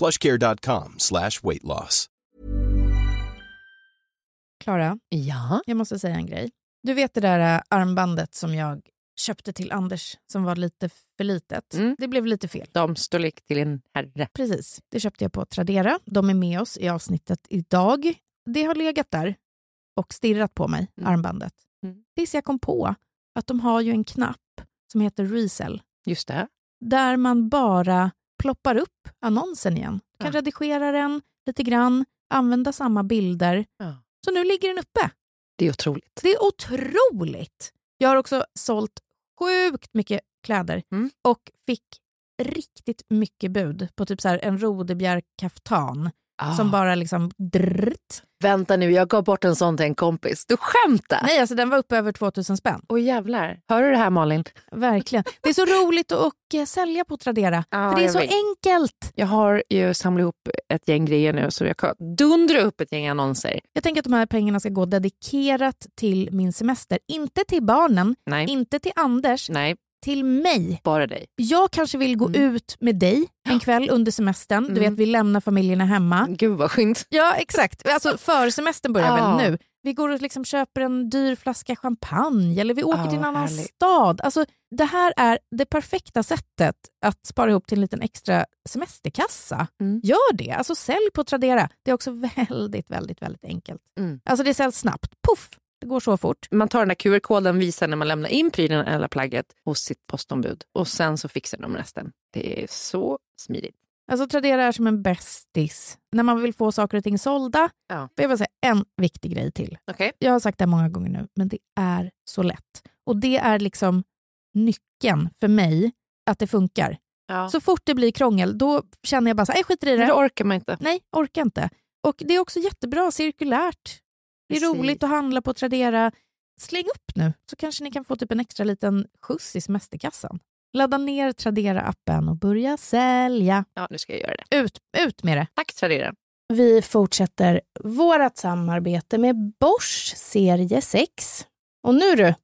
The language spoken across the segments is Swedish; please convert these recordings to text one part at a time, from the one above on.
plushcare.com slash weight loss. Klara, Ja. jag måste säga en grej. Du vet det där äh, armbandet som jag köpte till Anders som var lite för litet. Mm. Det blev lite fel. Damstorlek till en herre. Precis. Det köpte jag på Tradera. De är med oss i avsnittet idag. Det har legat där och stirrat på mig, Mm. armbandet. Mm. Tills jag kom på att de har ju en knapp som heter Resell Just det. där man bara ploppar upp annonsen igen. Du kan Ja. redigera den lite grann, använda samma bilder. Ja. Så nu ligger den uppe. Det är otroligt. Det är otroligt! Jag har också sålt sjukt mycket kläder Mm. och fick riktigt mycket bud på typ så en rodebjörk-kaftan Ah. som bara liksom drrt. Vänta nu, jag gav bort en sån till en kompis. Du skämtar? Nej, alltså den var uppe över 2000 spänn. Åh jävlar. Hör du det här Malin? Verkligen. Det är så roligt att och, eh, sälja på Tradera. Ja, för det är så vet. enkelt. Jag har ju samlat ihop ett gäng grejer nu så jag kan dundra upp ett gäng annonser. Jag tänker att de här pengarna ska gå dedikerat till min semester. Inte till barnen, Nej, inte till Anders, nej, till mig. bara dig. Jag kanske vill gå Mm. ut med dig en kväll under semestern. Du Mm. vet, vi lämnar familjerna hemma. Gud vad skönt. Ja, exakt. Alltså för semestern börjar Ja. väl nu. Vi går och liksom köper en dyr flaska champagne eller vi åker Ja, till en annan härligt. stad. Alltså, det här är det perfekta sättet att spara ihop till en liten extra semesterkassa. Mm. Gör det. Alltså sälj på Tradera. Det är också väldigt, väldigt, väldigt enkelt. Mm. Alltså det säljs snabbt. Puff! Det går så fort. Man tar den där QR-koden, visar när man lämnar in prylen eller plagget hos sitt postombud och sen så fixar de resten. Det är så smidigt. Alltså Tradera är som en bästis. När man vill få saker och ting sålda. Ja. Jag bara säga en viktig grej till. Okej. Jag har sagt det många gånger nu, men det är så lätt. Och det är liksom nyckeln för mig att det funkar. Ja. Så fort det blir krångel, då känner jag bara så här, "Nej, skiter i det. det orkar man inte. Nej, orkar inte. Och det är också jättebra cirkulärt. Det är roligt att handla på Tradera. Släng upp nu, så kanske ni kan få typ en extra liten skjuts i semesterkassan. Ladda ner Tradera-appen och börja sälja. Ja, nu ska jag göra det. Ut, ut med det. Tack Tradera. Vi fortsätter vårt samarbete med Bosch serie 6. Och nu du,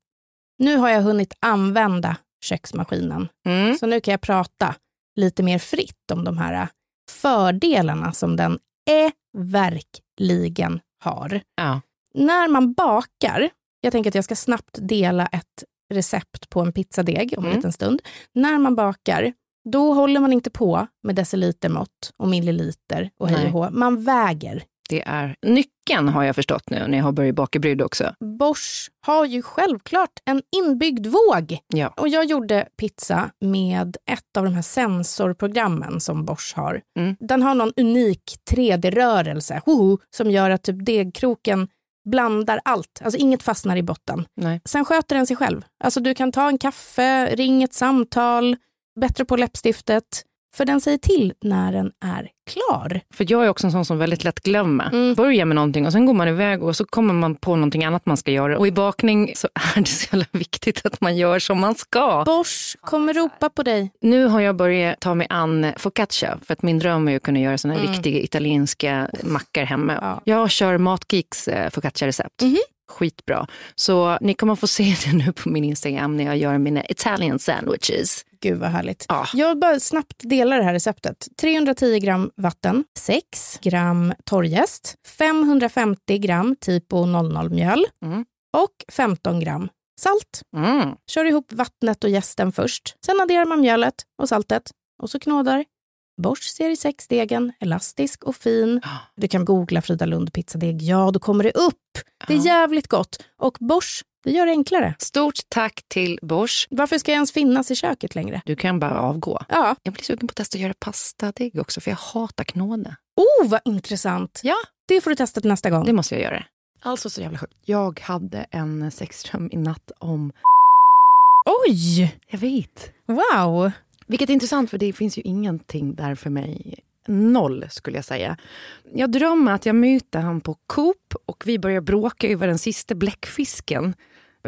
nu har jag hunnit använda köksmaskinen. Mm. Så nu kan jag prata lite mer fritt om de här fördelarna som den är verkligen har. Ja. När man bakar, jag tänker att jag ska snabbt dela ett recept på en pizzadeg om en Mm. liten stund. När man bakar, då håller man inte på med decilitermått och milliliter och hej och hå. Man väger. Det är nyckeln har jag förstått nu när jag har börjat baka bryd också. Bosch har ju självklart en inbyggd våg. Ja. Och jag gjorde pizza med ett av de här sensorprogrammen som Bosch har. Mm. Den har någon unik 3D-rörelse hoho, som gör att typ degkroken blandar allt. Alltså inget fastnar i botten. Nej. Sen sköter den sig själv. Alltså du kan ta en kaffe, ring ett samtal, bättre på läppstiftet. För den säger till när den är klar. För jag är också en sån som väldigt lätt glömmer. Mm. Börjar med någonting och sen går man iväg och så kommer man på någonting annat man ska göra. Och i bakning så är det så jävla viktigt att man gör som man ska. Bosch kommer ropa på dig. Nu har jag börjat ta mig an focaccia för att min dröm är att kunna göra såna här Mm. riktiga italienska mackor hemma. Ja. Jag kör Matgeeks eh, focaccia-recept. Mhm. Skitbra. Så ni kommer få se det nu på min Instagram när jag gör mina Italian sandwiches. Gud vad härligt. Ja. Jag bara snabbt delar det här receptet. 310 gram vatten, 6 gram torrjäst, 550 gram typo 00-mjöl Mm. och 15 gram salt. Mm. Kör ihop vattnet och jästen först. Sen adderar man mjölet och saltet och så knådar Bosch serie 6-degen, elastisk och fin. Du kan googla Frida Lund pizzadeg. Ja, då kommer det upp. Det är jävligt gott. Och Bosch, det gör det enklare. Stort tack till Bosch. Varför ska jag ens finnas i köket längre? Du kan bara avgå. Ja. Jag blir sugen på att testa att göra pastadeg också, för jag hatar knåde. Oh, vad intressant. Ja. Det får du testa till nästa gång. Det måste jag göra. Alltså så jävla sjukt. Jag hade en sexdröm i natt om... Oj! Jag vet. Wow! Vilket är intressant, för det finns ju ingenting där för mig. Noll, skulle jag säga. Jag drömmer att jag möter han på Coop och vi börjar bråka över den sista bläckfisken.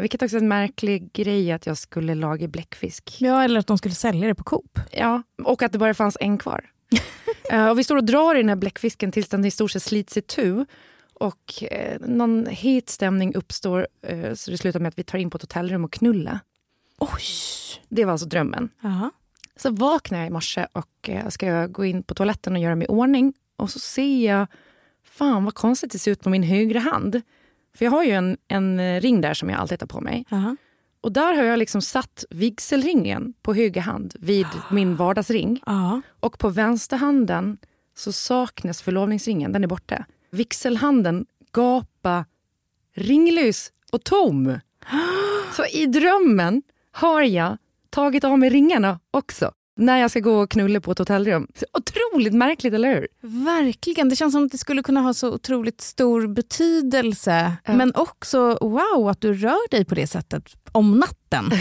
Vilket också är en märklig grej att jag skulle laga bläckfisk. Ja, eller att de skulle sälja det på Coop. Ja, och att det bara fanns en kvar. Eh, och vi står och drar i den här bläckfisken tills den i stort sett slits itu. Och eh, någon het stämning uppstår eh, så det slutar med att vi tar in på ett hotellrum och knulla. Oj! Det var alltså drömmen. Jaha. Så vaknar jag i morse och eh, ska gå in på toaletten och göra mig i ordning. Och så ser jag, fan vad konstigt det ser ut på min högra hand. För jag har ju en, en eh, ring där som jag alltid tar på mig. Jaha. Och där har jag liksom satt vigselringen på höger hand vid min vardagsring. Ja. Och på vänsterhanden så saknas förlovningsringen, den är borta. Vigselhanden gapa ringlös och tom. Så i drömmen har jag tagit av mig ringarna också när jag ska gå och knulla på ett hotellrum. Otroligt märkligt, eller hur? Verkligen. Det känns som att det skulle kunna ha så otroligt stor betydelse. Ja. Men också wow att du rör dig på det sättet om natten.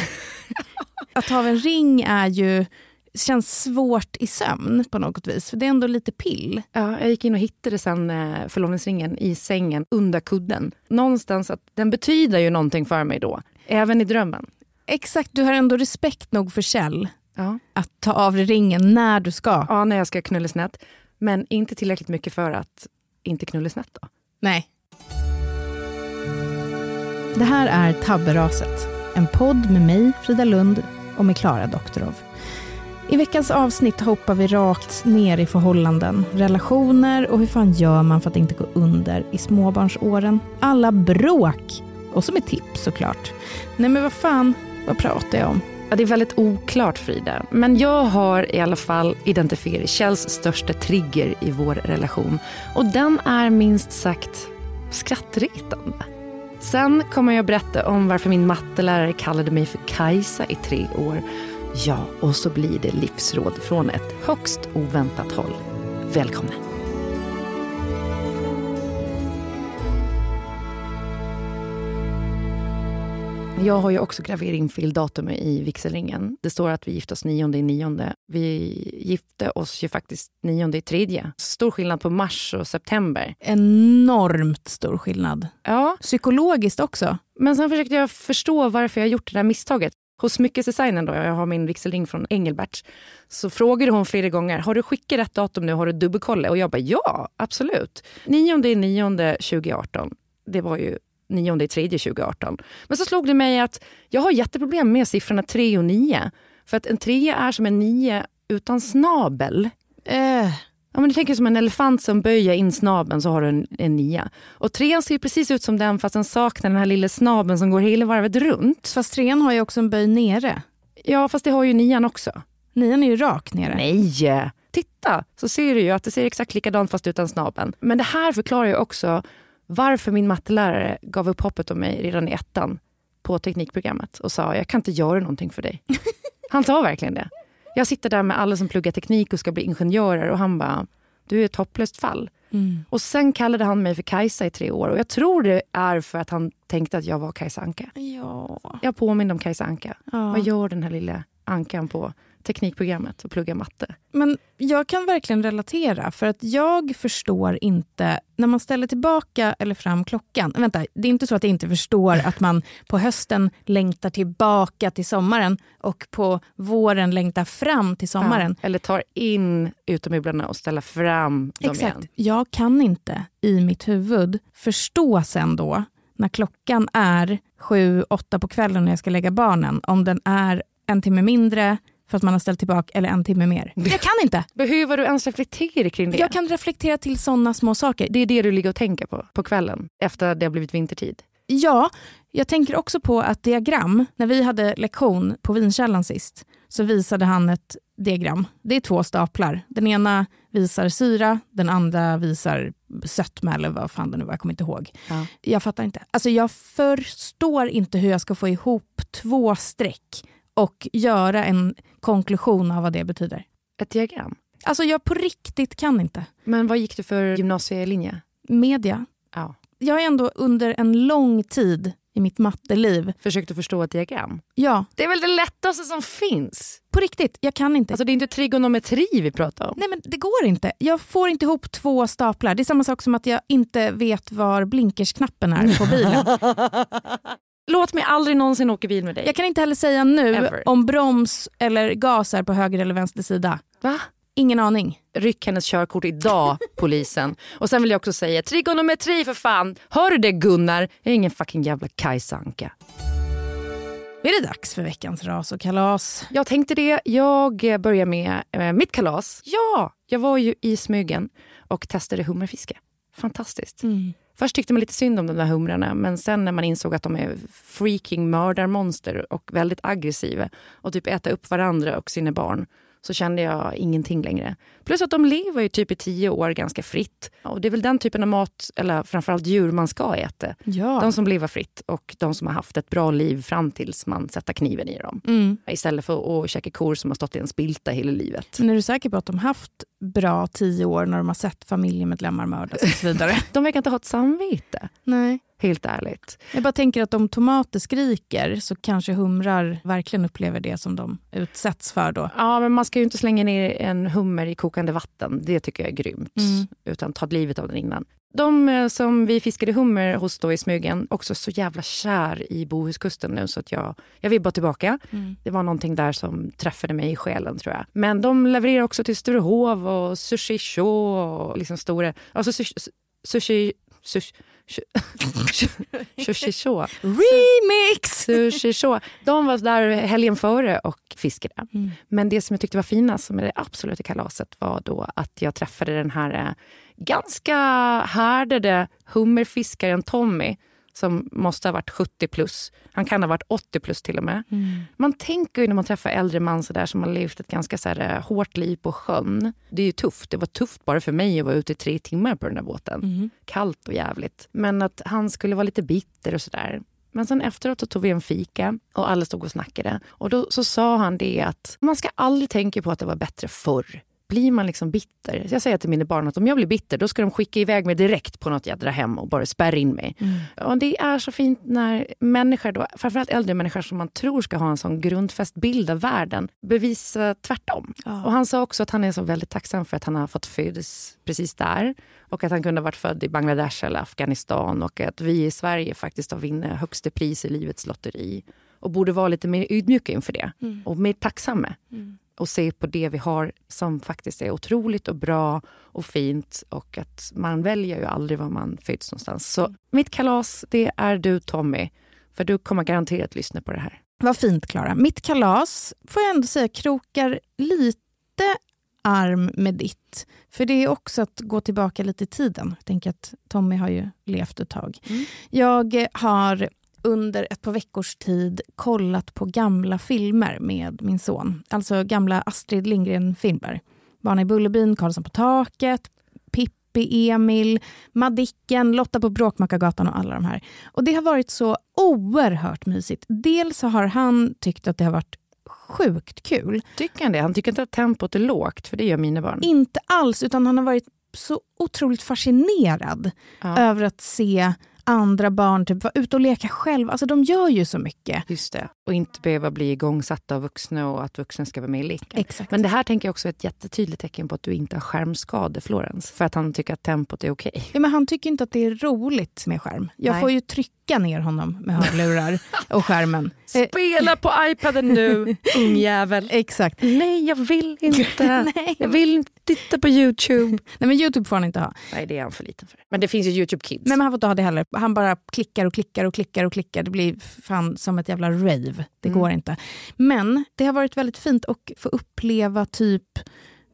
att ha en ring är ju känns svårt i sömn på något vis. För det är ändå lite pill. Ja, jag gick in och hittade sen eh, förlovningsringen i sängen under kudden. Någonstans att den betyder ju någonting för mig då, även i drömmen. Exakt, du har ändå respekt nog för Kjell Ja. att ta av dig ringen när du ska. ja, när jag ska knulla snett. Men inte tillräckligt mycket för att inte knulla snett då. Nej. Det här är Tabberaset. En podd med mig, Frida Lund, och med Klara Doktorov. I veckans avsnitt hoppar vi rakt ner i förhållanden, relationer och hur fan gör man för att inte gå under i småbarnsåren. Alla bråk! Och så med tips såklart. Nej men vad fan, vad pratar jag om? Ja, det är väldigt oklart Frida. Men jag har i alla fall identifierat Kjells största trigger i vår relation. Och den är minst sagt skrattretande. Sen kommer jag berätta om varför min mattelärare kallade mig för Kajsa i tre år. Ja, och så blir det livsråd från ett högst oväntat håll. Välkomna! Jag har ju också gravering datum i vigselringen. Det står att vi gifte oss nionde i nionde. Vi gifte oss ju faktiskt nionde i tredje. Stor skillnad på mars och september. Enormt stor skillnad. Ja, Psykologiskt också. men sen försökte jag förstå varför jag gjort det där misstaget. Hos smyckesdesignen, då, jag har min vigselring från Engelbert, så frågade hon flera gånger, har du skickat rätt datum nu, har du dubbelkollat? Och jag bara, ja, absolut. Nionde i nionde 2018, det var ju nionde i tredje 2018. Men så slog det mig att jag har jätteproblem med siffrorna 3 och 9. För att en trea är som en nio utan snabel. Eh, Ja, men du tänker som en elefant som böjer in snabeln så har du en, en nia. Och trean ser precis ut som den fast den saknar den här lilla snabeln som går hela varvet runt. fast trean har ju också en böj nere. Ja, fast det har ju nian också. Nian är ju rak nere. Nej! Titta, så ser du ju att det ser exakt likadant fast utan snabeln. Men det här förklarar ju också varför min mattelärare gav upp hoppet om mig redan i ettan på teknikprogrammet och sa jag kan inte göra någonting för dig. Han sa verkligen det. Jag sitter där med alla som pluggar teknik och ska bli ingenjörer och han bara, du är ett hopplöst fall. Mm. Och sen kallade han mig för Kajsa i tre år och jag tror det är för att han tänkte att jag var Kajsa Anka. Ja. Jag påminner om Kajsa Anka. ja. Vad gör den här lilla ankan på teknikprogrammet och pluggar matte? Men jag kan verkligen relatera, för att jag förstår inte... När man ställer tillbaka eller fram klockan... Vänta, det är inte så att jag inte förstår att man på hösten längtar tillbaka till sommaren och på våren längtar fram till sommaren. Ja, eller tar in utemöblerna och ställer fram dem Exakt. igen. Jag kan inte i mitt huvud förstå sen då, när klockan är sju, åtta på kvällen när jag ska lägga barnen, om den är en timme mindre för att man har ställt tillbaka eller en timme mer. Jag kan inte. Behöver du ens reflektera kring det? Jag kan reflektera till sådana små saker. Det är det du ligger och tänker på på kvällen efter det har blivit vintertid. Ja, jag tänker också på att diagram, när vi hade lektion på Vinkällan sist, så visade han ett diagram. Det är två staplar. Den ena visar syra, den andra visar sötma eller vad fan det nu var, jag kommer inte ihåg. Ja. Jag fattar inte. Alltså jag förstår inte hur jag ska få ihop två streck och göra en konklusion av vad det betyder. Ett diagram. Alltså jag på riktigt kan inte. Men vad gick du för gymnasielinje? Media. Ja. Jag har ändå under en lång tid i mitt matteliv, Försökte förstå ett diagram. ja, Det är väl det lättaste som finns? på riktigt, jag kan inte. Alltså det är inte trigonometri vi pratar om. Nej men det går inte. Jag får inte ihop två staplar. Det är samma sak som att jag inte vet var blinkersknappen är på bilen. Låt mig aldrig någonsin åka bil med dig. Jag kan inte heller säga nu Ever. om broms eller gas är på höger eller vänster sida. Va? Ingen aning. Ryck hennes körkort idag, polisen. Och sen vill jag också säga trigonometri för fan. Hör du det Gunnar? Jag är ingen fucking jävla Kajsa Anka. Är det dags för veckans ras och kalas? Jag tänkte det. Jag börjar med eh, mitt kalas. Ja, jag var ju i Smygen och testade hummerfiske. Fantastiskt. Först tyckte man lite synd om de där humrarna men sen när man insåg att de är freaking mördarmonster och väldigt aggressiva och typ äter upp varandra och sina barn så kände jag ingenting längre. Plus att de lever ju typ i tio år ganska fritt. Och det är väl den typen av mat, eller framförallt djur, man ska äta. Ja. De som lever fritt och de som har haft ett bra liv fram tills man sätter kniven i dem. Mm. Istället för att käka kor som har stått i en spilta hela livet. Men är du säker på att de haft bra tio år när de har sett familjemedlemmar mördas och så vidare? De verkar inte ha ett samvete, Nej. Helt ärligt. Jag bara tänker att om tomater skriker så kanske humrar verkligen upplever det som de utsätts för då. Ja, men man ska ju inte slänga ner en hummer i kokande vatten. Det tycker jag är grymt. Mm. Utan ta livet av den innan. De eh, som vi fiskade hummer hos då i Smygen, också så jävla kär i Bohuskusten nu så att jag, jag vill bara tillbaka. Mm. Det var någonting där som träffade mig i själen tror jag. Men de levererar också till Sturehov och Sushi Show och liksom stora... Alltså sushi... Sushi... Sushi... Sushi Show. Remix! Sushi Show. De var där helgen före och fiskade. Mm. Men det som jag tyckte var finast, som är det absoluta kalaset, var då att jag träffade den här eh, ganska härdade hummerfiskaren Tommy som måste ha varit 70 plus. Han kan ha varit 80 plus till och med. Man tänker ju när man träffar äldre man så där, som har levt ett ganska så här, eh, hårt liv på sjön. Det är ju tufft. Det var tufft bara för mig att vara ute i tre timmar på den där båten. Kallt och jävligt. Men att han skulle vara lite bitter och sådär. Men sen efteråt så tog vi en fika och alla stod och snackade. Och då så sa han det att man ska aldrig tänka på att det var bättre förr. Blir man liksom bitter? Jag säger till mina barn att om jag blir bitter då ska de skicka iväg mig direkt på något jädra hem och bara spärra in mig. Och det är så fint när människor, då, framförallt äldre människor som man tror ska ha en sån grundfäst bild av världen, bevisar tvärtom. Ja. Och han sa också att han är så väldigt tacksam för att han har fått födas precis där. Och att han kunde ha varit född i Bangladesh eller Afghanistan och att vi i Sverige faktiskt har vunnit högsta pris i livets lotteri. Och borde vara lite mer ödmjuka inför det och mer tacksamma. Och se på det vi har som faktiskt är otroligt och bra och fint. Och att man väljer ju aldrig var man föds någonstans. Så mitt kalas, det är du Tommy. För du kommer garanterat lyssna på det här. Vad fint, Klara. Mitt kalas får jag ändå säga krokar lite arm med ditt. För det är också att gå tillbaka lite i tiden. Jag tänker att Tommy har ju levt ett tag. Jag har under ett par veckors tid kollat på gamla filmer med min son. Alltså gamla Astrid Lindgren-filmer. Barnen i Bullerbyn, Karlsson på taket, Pippi, Emil, Madicken, Lotta på Bråkmakargatan och alla de här. Och det har varit så oerhört mysigt. Dels har han tyckt att det har varit sjukt kul. Tycker han det? Han tycker inte att tempot är lågt, för det gör mina barn. Inte alls, utan han har varit så otroligt fascinerad Ja. över att se andra barn typ vara ute och leka själv. Alltså de gör ju så mycket. Just det. Och inte behöva bli igångsatta av vuxna och att vuxna ska vara med i leken. Exakt. Men det här tänker jag också är ett jättetydligt tecken på att du inte har skärmskador, Florens. För att han tycker att tempot är okej. Ja, men han tycker inte att det är roligt med skärm. Jag Nej. får ju trycka ner honom med hörlurar och skärmen. Spela på iPaden nu, ungjävel. Exakt. Nej, jag vill inte. Nej. Jag vill inte titta på Youtube. Nej, men Youtube får han inte ha. Nej, det är han för liten för. Men det finns ju Youtube Kids. Nej, men han får inte ha det heller. Han bara klickar och klickar och klickar och klickar. Det blir fan som ett jävla rave. Det Mm. går inte. Men det har varit väldigt fint att få uppleva typ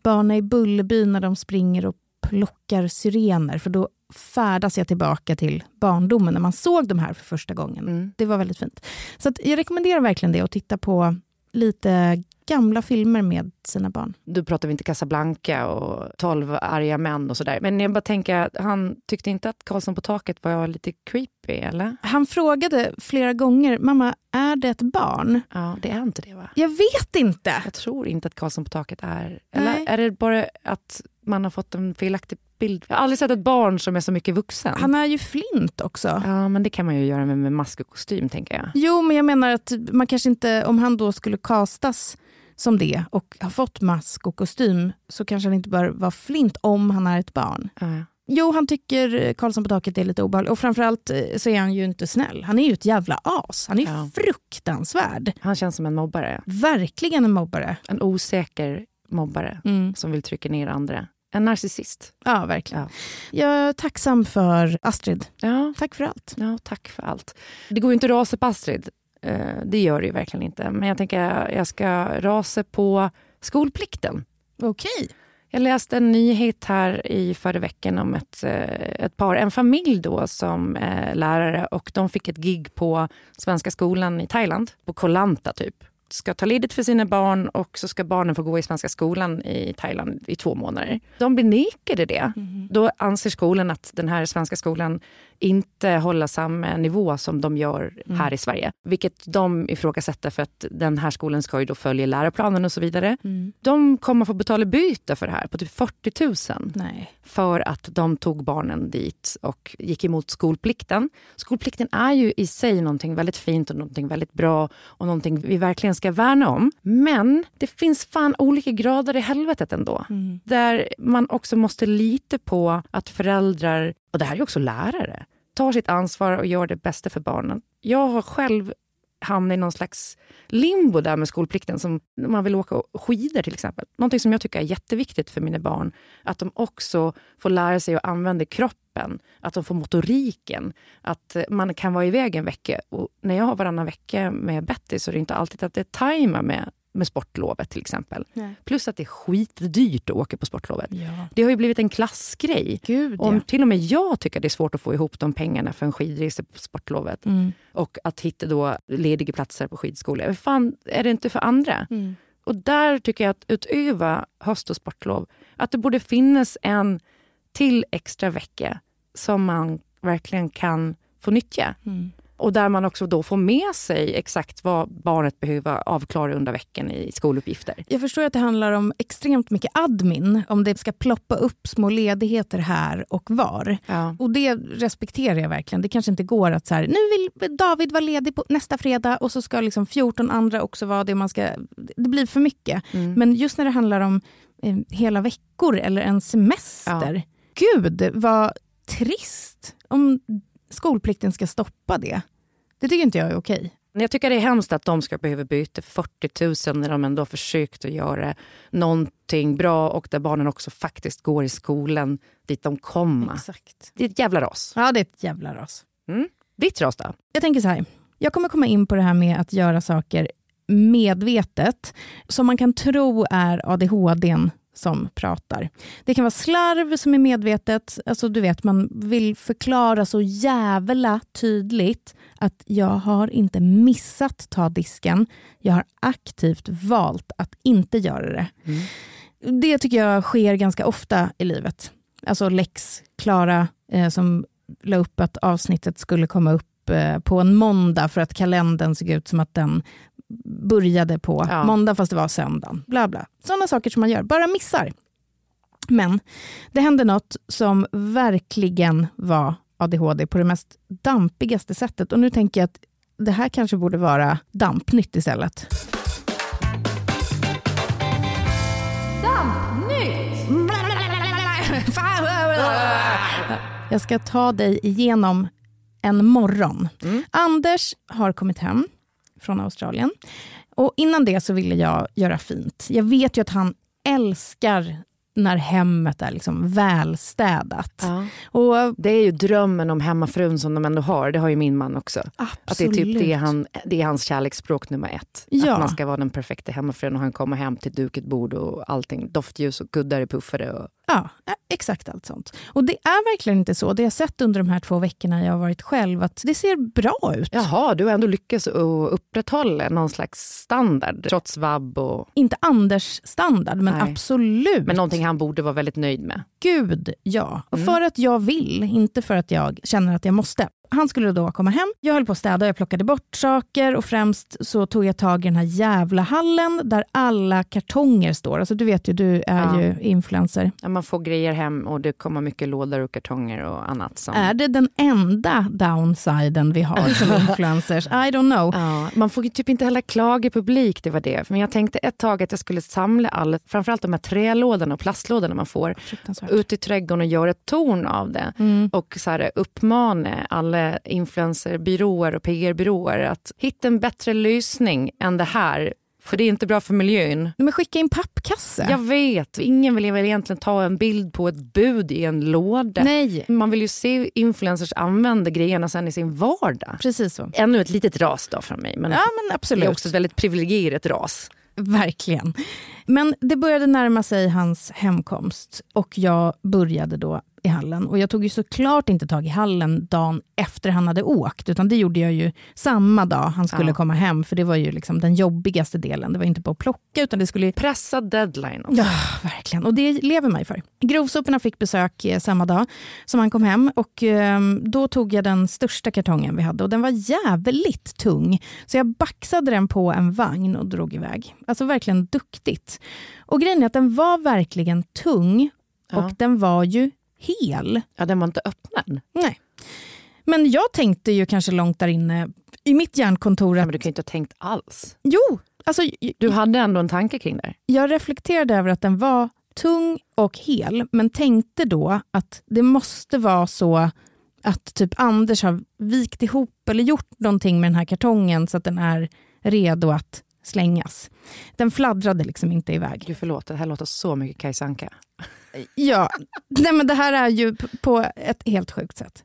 barnen i Bullerbyn när de springer och plockar syrener. För då färdas jag tillbaka till barndomen när man såg de här för första gången. Mm. Det var väldigt fint. Så jag rekommenderar verkligen det att titta på lite gamla filmer med sina barn. Du pratar vi inte Casablanca och 12 arga män och sådär. Men jag bara tänker, han tyckte inte att Karlsson på taket var lite creepy, eller? Han frågade flera gånger, mamma, är det ett barn? Ja, det är inte det va? Jag vet inte. Jag tror inte att Karlsson på taket är... Eller Nej. är det bara att man har fått en felaktig bild? Jag har aldrig sett ett barn som är så mycket vuxen. Han är ju flint också. Ja, men det kan man ju göra med, med mask och kostym, tänker jag. Jo, men jag menar att man kanske inte, om han då skulle kastas som det och har fått mask och kostym så kanske han inte bör vara flint om han är ett barn. Ja. Jo, han tycker Karlsson på taket är lite obehaglig och framförallt eh, så är han ju inte snäll. Han är ju ett jävla as. Han är Ja. fruktansvärd. Han känns som en mobbare. Verkligen en mobbare. En osäker mobbare Mm. som vill trycka ner andra. En narcissist. Ja, verkligen. Ja. Jag är tacksam för Astrid. Ja, Tack för allt. ja, tack för allt. Det går ju inte att rasa på Astrid. Eh, Det gör det ju verkligen inte. Men jag tänker jag ska rasa på skolplikten. Okej. Jag läste en nyhet här i förra veckan om ett, eh, ett par, en familj då som är lärare och de fick ett gig på Svenska skolan i Thailand, på Koh Lanta typ. Ska ta ledigt för sina barn och så ska barnen få gå i Svenska skolan i Thailand i två månader. De blir nekade det. Då anser skolan att den här svenska skolan inte håller samma nivå som de gör här i Sverige. Vilket de ifrågasätter för att den här skolan ska ju då följa läroplanen och så vidare. De kommer få betala byte för det här på typ 40 000 Nej. för att de tog barnen dit och gick emot skolplikten. Skolplikten är ju i sig någonting väldigt fint och någonting väldigt bra och någonting vi verkligen ska värna om. Men det finns fan olika grader i helvetet ändå. Där man också måste lita på att föräldrar, och det här är också lärare, tar sitt ansvar och gör det bästa för barnen. Jag har själv hamna i någon slags limbo där med skolplikten. Som när man vill åka skidor till exempel. Någonting som jag tycker är jätteviktigt för mina barn. Att de också får lära sig att använda kroppen. Att de får motoriken. Att man kan vara iväg en vecka. Och när jag har varannan vecka med Betty så är det inte alltid att det tajmar med, med sportlovet till exempel. Nej. Plus att det är skitdyrt att åka på sportlovet. Ja. Det har ju blivit en klassgrej. Gud, Om ja. till och med jag tycker det är svårt att få ihop de pengarna för en skidresa på sportlovet Mm. och att hitta då lediga platser på skidskolor. Fan är det inte för andra? Mm. Och där tycker jag att utöver höst och sportlov, att det borde finnas en till extra vecka som man verkligen kan få nyttja. Mm. Och där man också då får med sig exakt vad barnet behöver avklara under veckan i skoluppgifter. Jag förstår att det handlar om extremt mycket admin, om det ska ploppa upp små ledigheter här och var. Ja. Och det respekterar jag verkligen. Det kanske inte går att så här, nu vill David vara ledig på nästa fredag och så ska liksom 14 andra också vara det. Man ska, det blir för mycket. Men just när det handlar om eh, hela veckor eller en semester. Gud, vad trist om skolplikten ska stoppa det. Det tycker inte jag är okej. Jag tycker det är hemskt att de ska behöva byta 40 000 när de ändå har försökt att göra någonting bra och där barnen också faktiskt går i skolan dit de kommer. Exakt. Det är ett jävla ras. Ja, det är ett jävla ras. Ditt ras då? Jag tänker så här, jag kommer komma in på det här med att göra saker medvetet som man kan tro är ADHD som pratar. Det kan vara slarv som är medvetet, alltså du vet man vill förklara så jävla tydligt att jag har inte missat ta disken, jag har aktivt valt att inte göra det. Det tycker jag sker ganska ofta i livet. Alltså Lex Klara eh, som la upp att avsnittet skulle komma upp eh, på en måndag för att kalendern såg ut som att den började på Ja. måndag fast det var söndagen. Bla bla. Sådana saker som man gör, bara missar. Men det hände något som verkligen var ADHD på det mest dampigaste sättet. Och nu tänker jag att det här kanske borde vara dampnytt istället. Jag ska ta dig igenom en morgon. Anders har kommit hem från Australien. Och Innan det så ville jag göra fint. Jag vet ju att han älskar när hemmet är liksom välstädat. Och Det är ju drömmen om hemmafrun som de ändå har. Det har ju min man också. Att det är typ det, han, det är hans kärleksspråk nummer ett. Ja. Att man ska vara den perfekta hemmafrun och han kommer hem till duket bord och allting. Doftljus och kuddar är puffade. Och, Ja, exakt allt sånt. Och det är verkligen inte så. Det jag sett under de här två veckorna jag har varit själv, att det ser bra ut. Jaha, du har ändå lyckats upprätthålla någon slags standard trots vab och... Inte Anders standard, men Nej. absolut. Men någonting han borde vara väldigt nöjd med. Gud, ja. Mm. för att jag vill, inte för att jag känner att jag måste. Han skulle då komma hem. Jag höll på att städa, jag plockade bort saker och främst så tog jag tag i den här jävla hallen där alla kartonger står. Alltså du vet ju, du är Ja. ju influencer. Ja, Man får grejer hem och det kommer mycket lådor och kartonger och annat. Som... Är det den enda downsiden vi har som influencers? I don't know. Ja, man får ju typ inte heller klaga i publik, det var det. Men jag tänkte ett tag att jag skulle samla all, framförallt de här trälådorna och plastlådorna man får, ut i trädgården och göra ett torn av det. Mm. Och så här, uppmana alla influencerbyråer och PR-byråer att hitta en bättre lösning än det här. För det är inte bra för miljön. Men skicka in pappkasse. Jag vet, ingen vill väl egentligen ta en bild på ett bud i en låda. Nej, Man vill ju se influencers använda grejerna sen i sin vardag. precis så. Ännu ett litet ras då från mig. Men Ja, men det är absolut. också ett väldigt privilegierat ras. Verkligen. Men det började närma sig hans hemkomst och jag började då i hallen. Och jag tog ju såklart inte tag i hallen dagen efter han hade åkt, utan det gjorde jag ju samma dag han skulle Ja. komma hem, för det var ju liksom den jobbigaste delen. Det var inte bara att plocka, utan det skulle Pressad deadline. Också. Ja, verkligen. Och det lever man ju för. Grovsoporna fick besök eh, samma dag som han kom hem. Och eh, Då tog jag den största kartongen vi hade och den var jävligt tung. Så jag baxade den på en vagn och drog iväg. Alltså verkligen duktigt. Och grejen är att den var verkligen tung Ja. och den var ju hel. Ja, den var inte öppnad. Nej. Men jag tänkte ju kanske långt där inne i mitt hjärnkontor Ja, att men du kan ju inte ha tänkt alls. jo, alltså, Du hade ändå en tanke kring det. jag reflekterade över att den var tung och hel, men tänkte då att det måste vara så att typ Anders har vikt ihop eller gjort någonting med den här kartongen så att den är redo att slängas. Den fladdrade liksom inte iväg. Gud förlåt, det här låter så mycket Kajsa Anka. Ja, nej men det här är ju på ett helt sjukt sätt.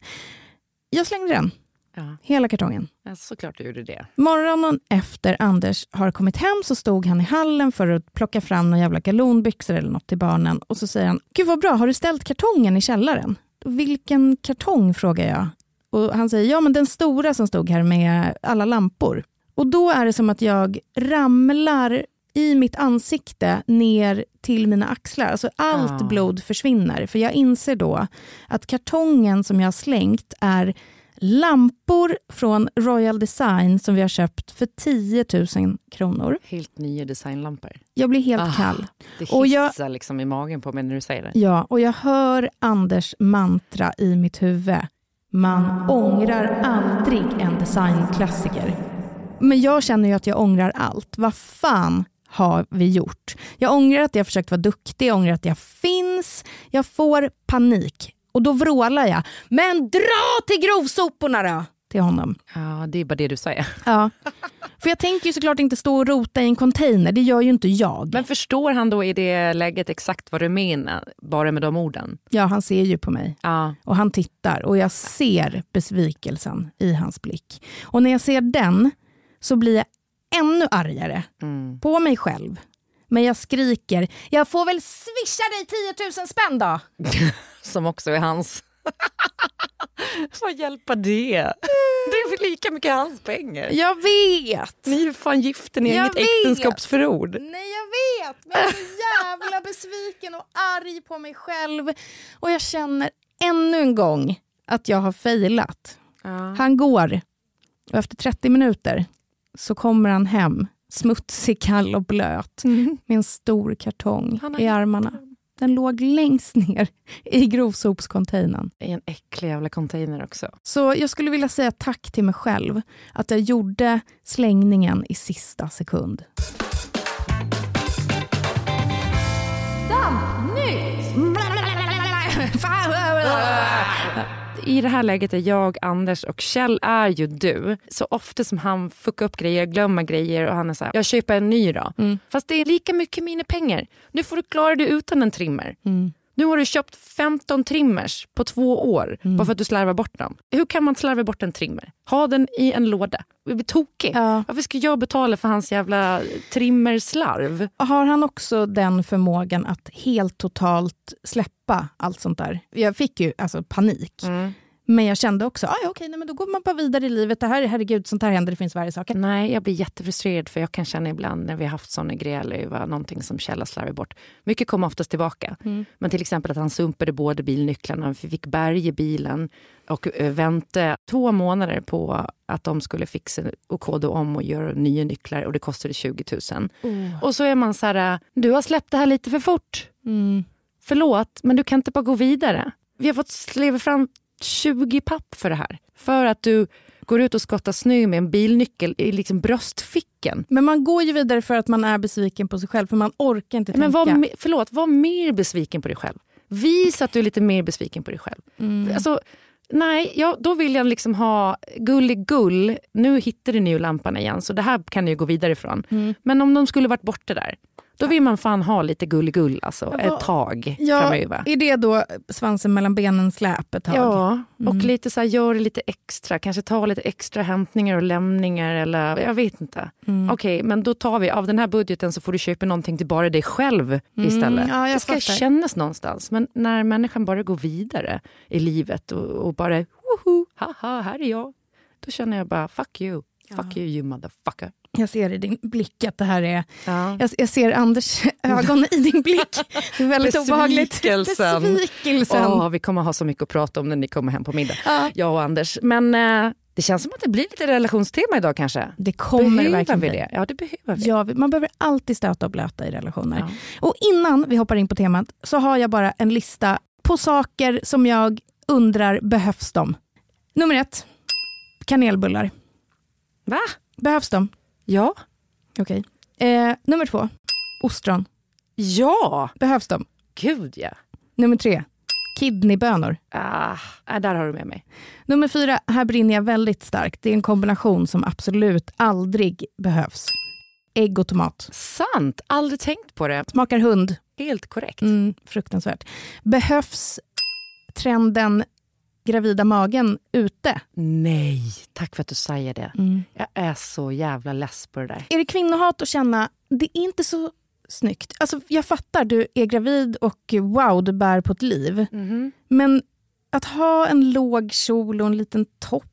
Jag slängde den, Ja, hela kartongen. ja, såklart du gjorde det. Morgonen efter Anders har kommit hem så stod han i hallen för att plocka fram några jävla galonbyxor eller något till barnen. Och så säger han, gud vad bra, har du ställt kartongen i källaren? Vilken kartong frågar jag. Och han säger, ja men den stora som stod här med alla lampor. Och då är det som att jag ramlar i mitt ansikte ner till mina axlar. Alltså allt Ah. blod försvinner. För jag inser då att kartongen som jag har slängt är lampor från Royal Design som vi har köpt för 10 000 kronor. Helt nya designlampor. Jag blir helt Ah. kall. Det Och jag- hissar liksom i magen på mig när du säger det. Ja, och jag hör Anders mantra i mitt huvud. Man ångrar aldrig en designklassiker. Men jag känner ju att jag ångrar allt. Vad fan har vi gjort? Jag ångrar att jag försökt vara duktig, jag ångrar att jag finns. Jag får panik. Och då vrålar jag. Men dra till grovsoporna då! Till honom. Ja, det är bara det du säger. Ja. För jag tänker ju såklart inte stå och rota i en container, det gör ju inte jag. Men förstår han då i det läget exakt vad du menar, bara med de orden? Ja, han ser ju på mig. Ja, Och han tittar och jag ser besvikelsen i hans blick. Och när jag ser den så blir jag ännu argare mm. på mig själv. Men jag skriker, jag får väl swisha dig 10 000 spänn då! som också är hans. vad hjälper det? Det är väl lika mycket hans pengar. Jag vet! Ni är ju fan gifta, ni har inget vet. äktenskapsförord. Nej jag vet, men jag är så jävla besviken och arg på mig själv. Och jag känner ännu en gång att jag har failat. Ja. Han går och efter 30 minuter så kommer han hem smutsig, kall och blöt med en stor kartong i armarna. Den låg längst ner i grovsopscontainern. I en äcklig jävla container också. Så jag skulle vilja säga tack till mig själv att jag gjorde slängningen i sista sekund. I det här läget är jag, Anders och Kjell är ju du. Så ofta som han fuckar upp grejer, glömmer grejer och han är så här, jag köper en ny då. Mm. Fast det är lika mycket mina pengar. Nu får du klara dig utan en trimmer. Mm. Nu har du köpt 15 trimmers på två år Mm. bara för att du slarvar bort dem. Hur kan man slarva bort en trimmer? Ha den i en låda. Det blir tokig. Ja. Varför ska jag betala för hans jävla trimmerslarv? Har han också den förmågan att helt totalt släppa allt sånt där? Jag fick ju alltså panik. Mm. Men jag kände också, ah, ja, okej, nej, men då går man bara vidare i livet. Det här, herregud, sånt här händer, det finns värre saker. Nej, jag blir jättefrustrerad för jag kan känna ibland när vi har haft såna gräl över någonting som Kjell har slarvat bort. Mycket kommer oftast tillbaka. Men till exempel att han sumpade båda bilnycklarna, vi fick bärge bilen och eh, vänta två månader på att de skulle fixa och koda om och göra nya nycklar och det kostade 20 000. Och så är man så här, du har släppt det här lite för fort. Mm. Förlåt, men du kan inte bara gå vidare. Vi har fått sleva fram 20 papp för det här. För att du går ut och skottar snö med en bilnyckel i liksom bröstfickan. Men man går ju vidare för att man är besviken på sig själv, för man orkar inte Men tänka. var, förlåt, var mer besviken på dig själv. Visa att du är lite mer besviken på dig själv. Mm. Alltså, nej, ja, då vill jag liksom ha gull. Nu hittade ni ju lampan igen, så det här kan ni ju gå vidare ifrån. Mm. Men om de skulle varit borta där, då vill man fan ha lite gull alltså, Ja, ett tag ja, framöver. är det då svansen mellan benen släp ett tag? Ja, och Mm. lite så här, gör det lite extra. Kanske ta lite extra hämtningar och lämningar. Eller, jag vet inte. Mm. Okej, men då tar vi av den här budgeten så får du köpa någonting till bara dig själv istället. Mm, ja, det ska fattar. kännas någonstans. Men när människan bara går vidare i livet och, och bara woho, haha, här är jag. Då känner jag bara fuck you. Fuck you you motherfucker. Jag ser i din blick att det här är... Ja. Jag, jag ser Anders ögon i din blick. Det är väldigt obehagligt. Besvikelsen. Besvikelsen. Åh, vi kommer ha så mycket att prata om när ni kommer hem på middag. Ja. Jag och Anders. Men eh, det känns som att det blir lite relationstema idag kanske. Det kommer behöver verkligen vi det? Ja, det behöver vi. Ja, man behöver alltid stöta och blöta i relationer. Ja. Och innan vi hoppar in på temat så har jag bara en lista på saker som jag undrar, behövs de? Nummer ett, kanelbullar. Va? Behövs de? Ja. Okej. Eh, nummer två, ostron. Ja! Behövs de? Gud ja. Nummer tre, kidneybönor. Ah, ah, där har du med mig. Nummer fyra, här brinner jag väldigt starkt. Det är en kombination som absolut aldrig behövs. Ägg och tomat. Sant, aldrig tänkt på det. Smakar hund. Helt korrekt. Mm, fruktansvärt. Behövs trenden gravida magen ute? Nej, tack för att du säger det. Mm. Jag är så jävla less på det där. Är det kvinnohat att känna, det är inte så snyggt. Alltså, jag fattar, du är gravid och wow, du bär på ett liv. Men att ha en låg kjol och en liten topp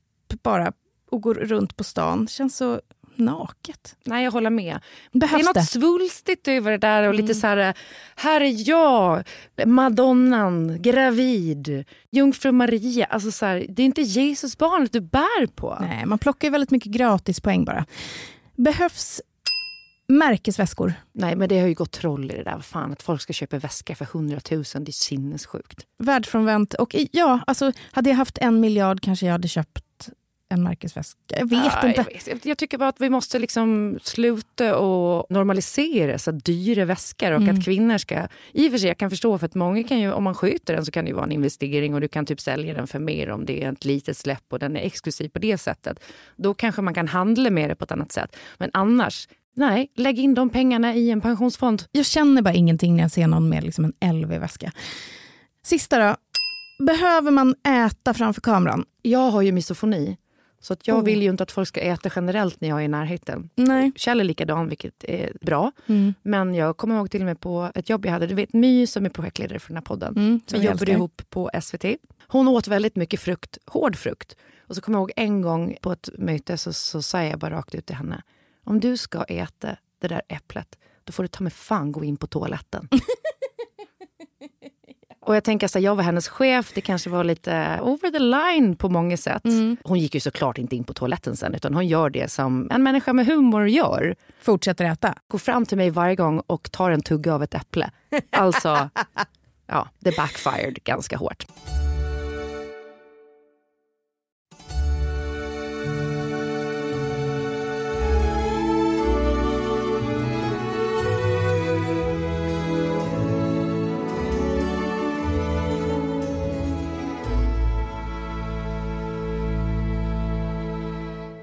bara och gå runt på stan känns så naket. Nej, jag håller med. Behövs det är något det? svulstigt över det där och lite så här, här är jag, madonnan, gravid, jungfru Maria. Alltså så här, det är inte Jesusbarnet du bär på. Nej, man plockar ju väldigt mycket gratispoäng bara. Behövs märkesväskor? Nej, men det har ju gått troll i det där. Fan, att folk ska köpa väska för 100 000, det är sinnessjukt. Världsfrånvänt. Och ja, alltså, hade jag haft en miljard kanske jag hade köpt en märkesväska. Jag vet Ja, inte. Jag, vet. Jag- tycker bara att vi måste liksom sluta och normalisera så dyra väskor och Mm. att kvinnor ska... I och för sig, jag kan förstå för att många kan ju, om man skjuter den så kan det ju vara en investering och du kan typ sälja den för mer om det är ett litet släpp och den är exklusiv på det sättet. Då kanske man kan handla med det på ett annat sätt. Men annars, nej, lägg in de pengarna i en pensionsfond. Jag känner bara ingenting när jag ser någon med liksom en LV-väska. Sista då. Behöver man äta framför kameran? Jag har ju misofoni. Så att jag Oh. vill ju inte att folk ska äta generellt när jag är i närheten. Nej. Kjell är likadan, vilket är bra. Mm. Men jag kommer ihåg till och med på ett jobb jag hade. Du vet My som är projektledare för den här podden. Mm, vi jobbade älskar. ihop på SVT. Hon åt väldigt mycket frukt, hård frukt. Och så kommer jag ihåg en gång på ett möte så, så sa jag bara rakt ut till henne. Om du ska äta det där äpplet, då får du ta med fan gå in på toaletten. Och jag tänker så här, jag var hennes chef, det kanske var lite over the line på många sätt. Hon gick ju såklart inte in på toaletten sen, utan hon gör det som en människa med humor gör Fortsätter äta. går fram till mig varje gång och tar en tugga av ett äpple. Alltså, ja, det backfired ganska hårt.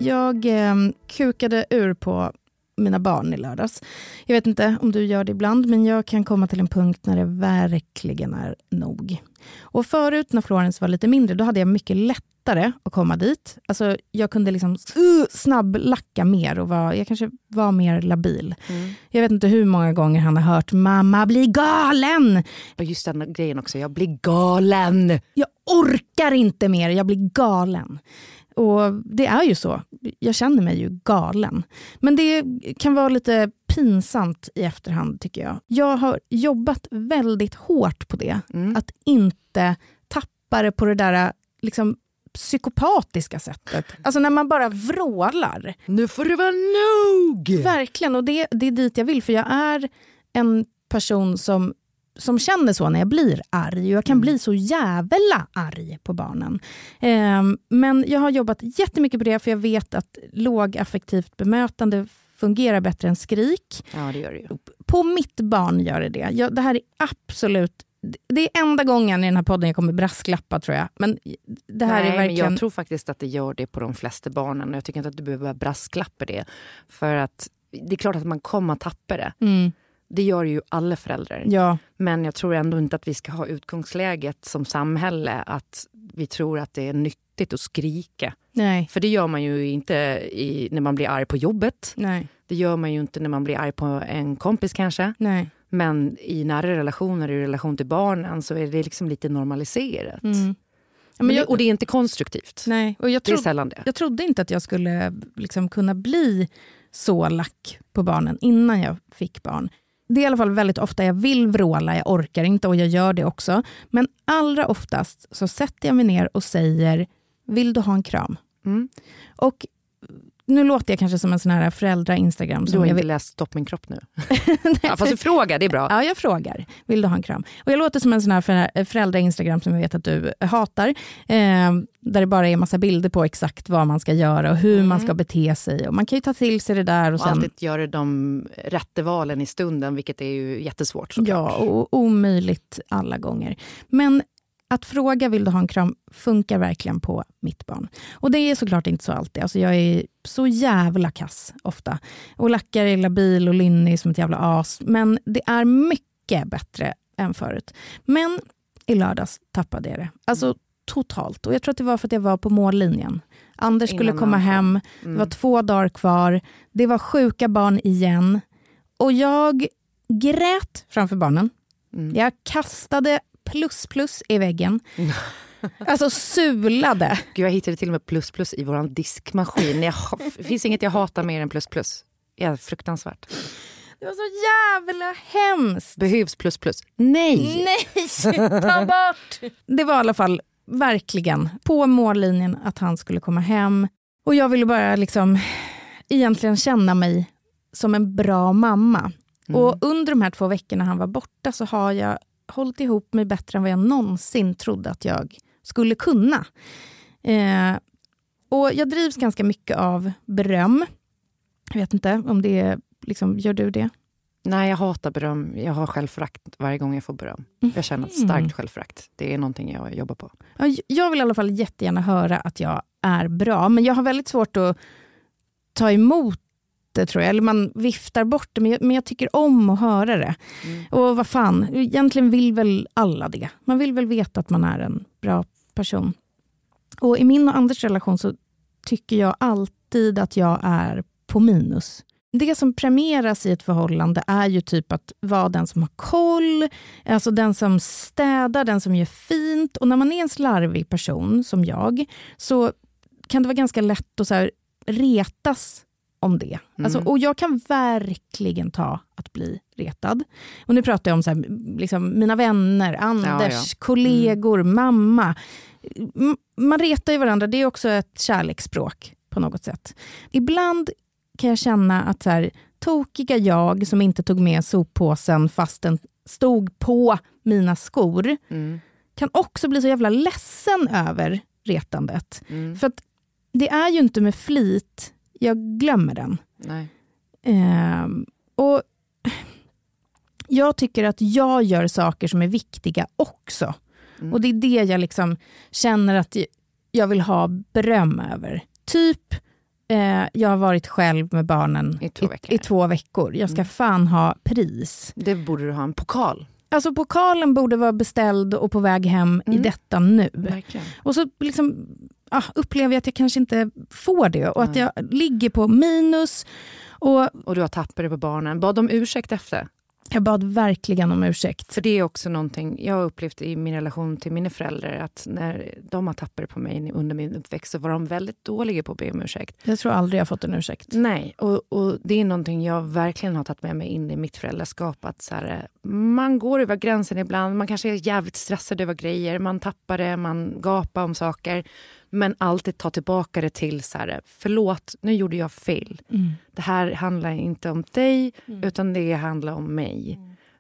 Jag eh, kukade ur på mina barn i lördags. Jag vet inte om du gör det ibland, men jag kan komma till en punkt när det verkligen är nog. Och förut när Florence var lite mindre, då hade jag mycket lättare att komma dit. Alltså, jag kunde liksom uh, snabblacka mer och var, jag kanske var mer labil. Mm. Jag vet inte hur många gånger han har hört “mamma blir galen”. Just den grejen också, jag blir galen. Jag orkar inte mer, jag blir galen. Och det är ju så. Jag känner mig ju galen. Men det kan vara lite pinsamt i efterhand tycker jag. Jag har jobbat väldigt hårt på det. Mm. Att inte tappa det på det där liksom, psykopatiska sättet. Alltså när man bara vrålar. Nu får det vara nog! Verkligen, och det, det är dit jag vill. För jag är en person som, som känner så när jag blir arg. Jag kan bli så jävla arg på barnen. Ehm, men jag har jobbat jättemycket på det, för jag vet att lågaffektivt bemötande fungerar bättre än skrik. Ja, det gör det ju. På mitt barn gör det det. Jag, det här är absolut... Det är enda gången i den här podden jag kommer brasklappa, tror jag. Men det här Nej, är verkligen... men jag tror faktiskt att det gör det på de flesta barnen. Jag tycker inte att du behöver brasklappa det. För att det är klart att man kommer att tappa det. Mm, Det gör ju alla föräldrar. ja, Men jag tror ändå inte att vi ska ha utgångsläget som samhälle att vi tror att det är nyttigt att skrika. nej, För det gör man ju inte i, när man blir arg på jobbet. nej, Det gör man ju inte när man blir arg på en kompis kanske. nej. Men i nära relationer, i relation till barnen, så är det liksom lite normaliserat. Mm. Ja, Men jag, och det är inte konstruktivt. nej, och jag Det är sällan det. Jag trodde inte att jag skulle liksom kunna bli så lack på barnen innan jag fick barn. Det är i alla fall väldigt ofta jag vill vråla, jag orkar inte och jag gör det också. Men allra oftast så sätter jag mig ner och säger, vill du ha en kram? Mm. Och nu låter jag kanske som en sån här föräldra-instagram. Du har jag inte vill... läst Stopp min kropp nu? ja, fast du frågar, det är bra. Ja, jag frågar. Vill du ha en kram? Och jag låter som en sån här förä- föräldra-instagram som jag vet att du hatar. Eh, där det bara är massa bilder på exakt vad man ska göra och hur man ska bete sig. Och man kan ju ta till sig det där. Och Och sen, alltid göra de rätta valen i stunden, vilket är ju jättesvårt såklart. ja, och omöjligt alla gånger. Men att fråga vill du ha en kram funkar verkligen på mitt barn. Och det är såklart inte så alltid. Alltså jag är så jävla kass ofta. Och lackar är labil och lynnig som ett jävla as. Men det är mycket bättre än förut. Men i lördags tappade jag det. Alltså totalt. Och jag tror att det var för att jag var på mållinjen. Anders skulle Innan komma han kom. hem. Det var två dagar kvar. Det var sjuka barn igen. Och jag grät framför barnen. Mm. Jag kastade plus plus i väggen. Alltså sulade. Gud, jag hittade till och med plus plus i vår diskmaskin. Jag, det finns inget jag hatar mer än plus plus. Ja, fruktansvärt. Det var så jävla hemskt. Behövs plus plus? Nej! Nej, ta bort! Det var i alla fall verkligen på mållinjen att han skulle komma hem. Och jag ville bara liksom egentligen känna mig som en bra mamma. Och under de här två veckorna han var borta så har jag hållit ihop mig bättre än vad jag någonsin trodde att jag skulle kunna. Eh, och jag drivs ganska mycket av beröm. Jag vet inte om det är, liksom, gör du det? Nej, jag hatar beröm. Jag har självförakt varje gång jag får beröm. Jag känner ett starkt självförakt. Det är någonting jag jobbar på. Ja, Jag vill i alla fall jättegärna höra att jag är bra, men jag har väldigt svårt att ta emot det tror jag. Eller man viftar bort det, men jag, men jag tycker om att höra det. Och vad fan, egentligen vill väl alla det. Man vill väl veta att man är en bra person. Och i min och Anders relation så tycker jag alltid att jag är på minus. Det som premieras i ett förhållande är ju typ att vara den som har koll, alltså den som städar, den som gör fint. Och när man är en slarvig person som jag så kan det vara ganska lätt att så retas om det. Alltså, och jag kan verkligen ta att bli retad. Och nu pratar jag om så här, liksom, mina vänner, Anders, ja. kollegor, mamma. M- Man retar ju varandra, det är också ett kärleksspråk på något sätt. Ibland kan jag känna att så här, tokiga jag som inte tog med soppåsen fast den stod på mina skor, Mm. kan också bli så jävla ledsen över retandet. Mm. För att det är ju inte med flit jag glömmer den. Ehm, och jag tycker att jag gör saker som är viktiga också. Och det är det jag liksom känner att jag vill ha beröm över. Typ Eh, jag har varit själv med barnen I två veckor. i, två veckor. Jag ska Mm. fan ha pris. Det borde du ha en pokal. Alltså pokalen borde vara beställd och på väg hem i Mm. detta nu. Verkligen. Och så liksom, ah, upplever jag att jag kanske inte får det och att Nej. jag ligger på minus. Och Och du har tappat det på barnen. Bad om ursäkt efter? jag bad verkligen om ursäkt. För det är också någonting jag har upplevt i min relation till mina föräldrar. Att när de har tappat det på mig under min uppväxt så var de väldigt dåliga på att be om ursäkt. Jag tror aldrig jag fått en ursäkt. Nej, och, och det är någonting jag verkligen har tagit med mig in i mitt föräldraskap. Att så här, man går över gränsen ibland, man kanske är jävligt stressad över grejer, man tappar det, man gapar om saker. Men alltid ta tillbaka det till så här, förlåt, nu gjorde jag fel. Mm. Det här handlar inte om dig, utan det handlar om mig.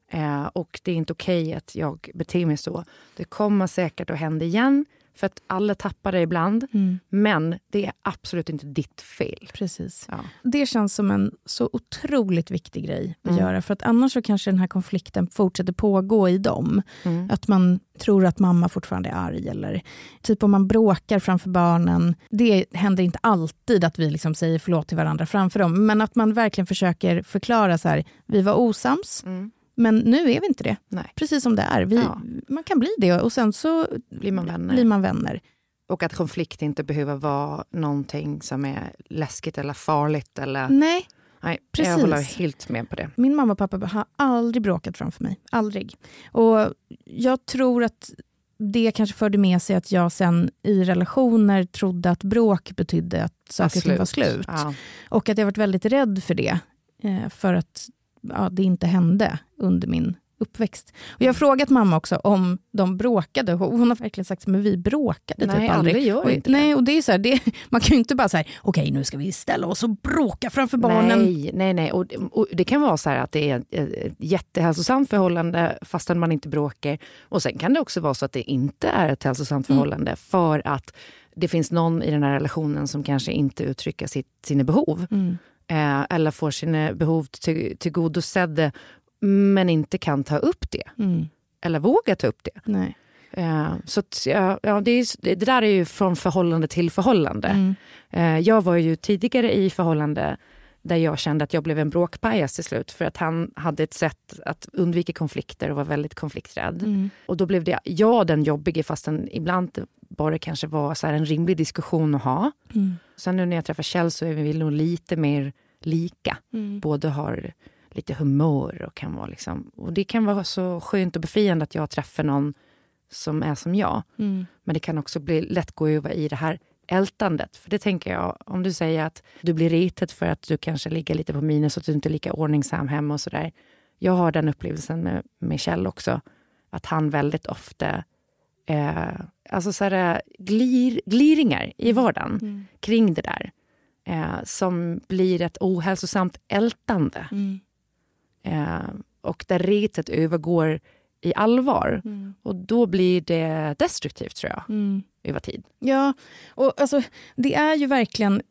Eh, och det är inte okej att jag beter mig så. Det kommer säkert att hända igen, för att alla tappar det ibland. Mm. Men det är absolut inte ditt fel. Precis. Ja. Det känns som en så otroligt viktig grej att Mm. göra. För att annars så kanske den här konflikten fortsätter pågå i dem. Mm. Att man tror att mamma fortfarande är arg. Eller typ om man bråkar framför barnen. Det händer inte alltid att vi liksom säger förlåt till varandra framför dem. Men att man verkligen försöker förklara så här, vi var osams. Men nu är vi inte det. Nej. Precis som det är. Vi, Ja. Man kan bli det och sen så Blir man vänner. blir man vänner. Och att konflikt inte behöver vara någonting som är läskigt eller farligt. Eller... Nej, Nej, precis. Jag håller helt med på det. Min mamma och pappa har aldrig bråkat framför mig. Aldrig. Och jag tror att det kanske förde med sig att jag sen i relationer trodde att bråk betydde att saker och ting var slut. Ja. Och att jag varit väldigt rädd för det. Eh, för att ja, det inte hände under min uppväxt. Och jag har frågat mamma också om de bråkade. Hon har verkligen sagt att vi bråkade Nej, typ aldrig. alla gör och, inte nej, och det är så här, det, man kan ju inte bara säga okej nu ska vi ställa oss och bråka framför barnen. Nej, nej, nej. Och, och det kan vara så att det är ett jättehälsosamt förhållande fastän man inte bråkar. Och sen kan det också vara så att det inte är ett hälsosamt Mm. förhållande för att det finns någon i den här relationen som kanske inte uttrycker sitt, sina behov. Mm. Eh, eller får sina behov till, tillgodosedda men inte kan ta upp det. Mm. Eller våga ta upp det. Nej. Eh, så att, ja, ja, det, är, det där är ju från förhållande till förhållande. Mm. Eh, jag var ju tidigare i förhållande där jag kände att jag blev en bråkpajas till slut för att han hade ett sätt att undvika konflikter och var väldigt konflikträdd. Mm. Och då blev det jag den jobbiga fastän ibland bara kanske var så en rimlig diskussion att ha. Mm. Sen nu när jag träffar Kjell så är vi nog lite mer lika. Mm. Båda har lite humör och kan vara liksom... Och det kan vara så skönt och befriande att jag träffar någon som är som jag. Mm. Men det kan också bli lätt gå över i det här ältandet. För det tänker jag, om du säger att du blir retad för att du kanske ligger lite på minus och att du inte är lika ordningsam hemma och sådär. Jag har den upplevelsen med, med Kjell också. Att han väldigt ofta eh, alltså så här, glir, gliringar i vardagen Mm. kring det där. Eh, som blir ett ohälsosamt ältande. Mm. Eh, och där retet övergår i allvar. Mm. Och då blir det destruktivt tror jag, Mm. över tid. Ja, och alltså, det är ju verkligen...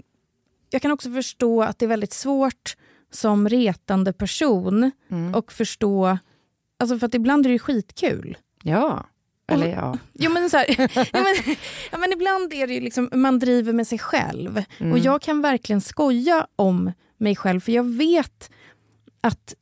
Jag kan också förstå att det är väldigt svårt som retande person Mm. och förstå... Alltså för att ibland är det ju skitkul. Ja. Eller ja. Jo, men så här, ja, men, ja, men ibland är det ju liksom, man driver med sig själv. Mm. Och jag kan verkligen skoja om mig själv, för jag vet att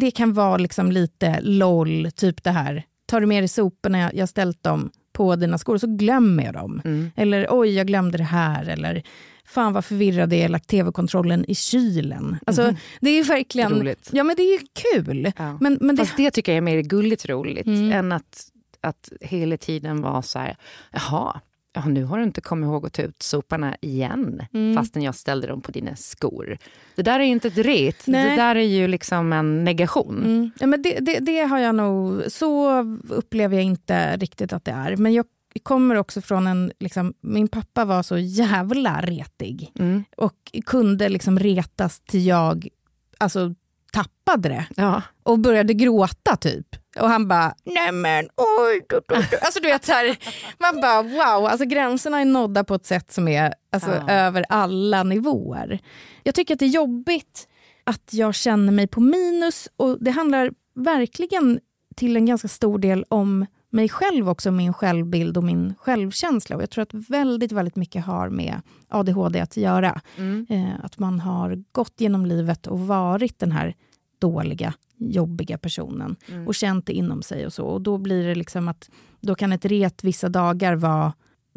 det kan vara liksom lite LOL, typ det här. Tar du med dig soporna, jag ställt dem på dina skor, så glömmer jag dem. Mm. Eller oj, jag glömde det här. Eller fan vad förvirrad jag är, lagt tv-kontrollen i kylen. Alltså, Det är ju verkligen... Roligt. Ja, men det är ju kul. Ja. Men, men det, Fast det tycker jag är mer gulligt roligt Mm. än att, att hela tiden vara så här, jaha, ja, nu har du inte kommit ihåg att ta ut soporna igen Mm. fastän jag ställde dem på dina skor. Det där är ju inte ett ret, Nej. det där är ju liksom en negation. Mm. Ja, men det, det, det har jag nog... Så upplever jag inte riktigt att det är. Men jag kommer också från en... Liksom, min pappa var så jävla retig Mm. och kunde liksom retas till jag alltså, tappade det Ja. och började gråta typ. Och han bara, nej men oj. Du, du, du. Alltså du vet så här, man bara wow, alltså gränserna är nådda på ett sätt som är alltså, Ja. över alla nivåer. Jag tycker att det är jobbigt att jag känner mig på minus och det handlar verkligen till en ganska stor del om mig själv också, min självbild och min självkänsla. Och jag tror att väldigt, väldigt mycket har med ADHD att göra. Mm. Eh, att man har gått genom livet och varit den här dåliga, jobbiga personen Mm. och känt det inom sig och så. Och då blir det liksom att då kan ett ret vissa dagar vara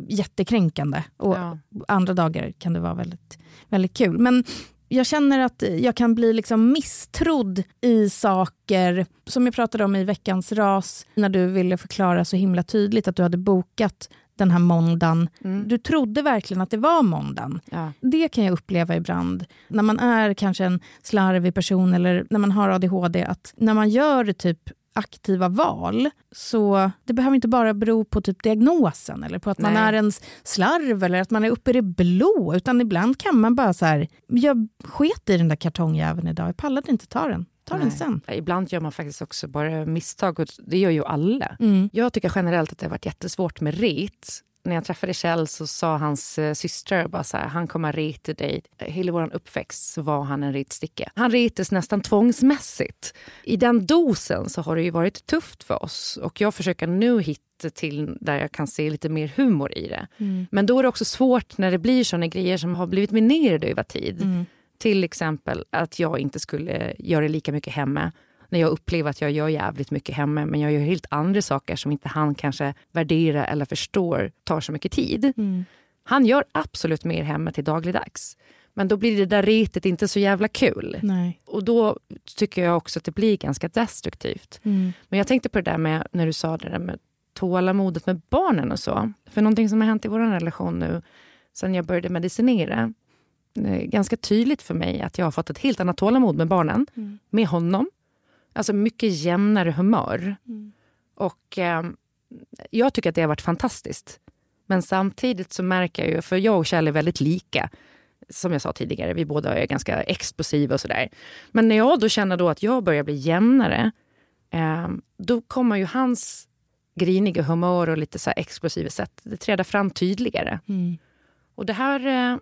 jättekränkande och Ja. andra dagar kan det vara väldigt, väldigt kul. Men jag känner att jag kan bli liksom misstrodd i saker som jag pratade om i veckans ras när du ville förklara så himla tydligt att du hade bokat den här måndagen. Mm. Du trodde verkligen att det var måndagen. Ja. Det kan jag uppleva ibland när man är kanske en slarvig person eller när man har ADHD. Att när man gör typ aktiva val, så det behöver inte bara bero på typ diagnosen eller på att man Nej. är en slarv eller att man är uppe i det blå. Utan ibland kan man bara så här, jag sket i den där kartongjäveln idag, jag pallade inte ta den. Ta den sen. Ibland gör man faktiskt också bara misstag och det gör ju alla. Mm. Jag tycker generellt att det har varit jättesvårt med rit. När jag träffade Kjell så sa hans eh, syster bara så här, han kommer rita dig. Hela vår uppväxt så var han en ritsticka. Han ritas nästan tvångsmässigt. I den dosen så har det ju varit tufft för oss och jag försöker nu hitta till där jag kan se lite mer humor i det. Men då är det också svårt när det blir såna grejer som har blivit minerade över tid. Till exempel att jag inte skulle göra lika mycket hemma. När jag upplever att jag gör jävligt mycket hemma men jag gör helt andra saker som inte han kanske värderar eller förstår tar så mycket tid. Han gör absolut mer hemma till dagligdags. Men då blir det där ritet inte så jävla kul. Nej. Och då tycker jag också att det blir ganska destruktivt. Mm. Men jag tänkte på det där med när du sa det där med tålamodet med barnen och så. För någonting som har hänt i vår relation nu sen jag började medicinera. Är ganska tydligt för mig att jag har fått ett helt annat tålamod med barnen. Med honom. Alltså mycket jämnare humör. Och eh, jag tycker att det har varit fantastiskt. Men samtidigt så märker jag ju, för jag och Kjell är väldigt lika. Som jag sa tidigare, vi båda är ganska explosiva och sådär. Men när jag då känner då att jag börjar bli jämnare, eh, då kommer ju hans griniga humör och lite så explosiva sätt det träda fram tydligare. Mm. Och det här eh, eh,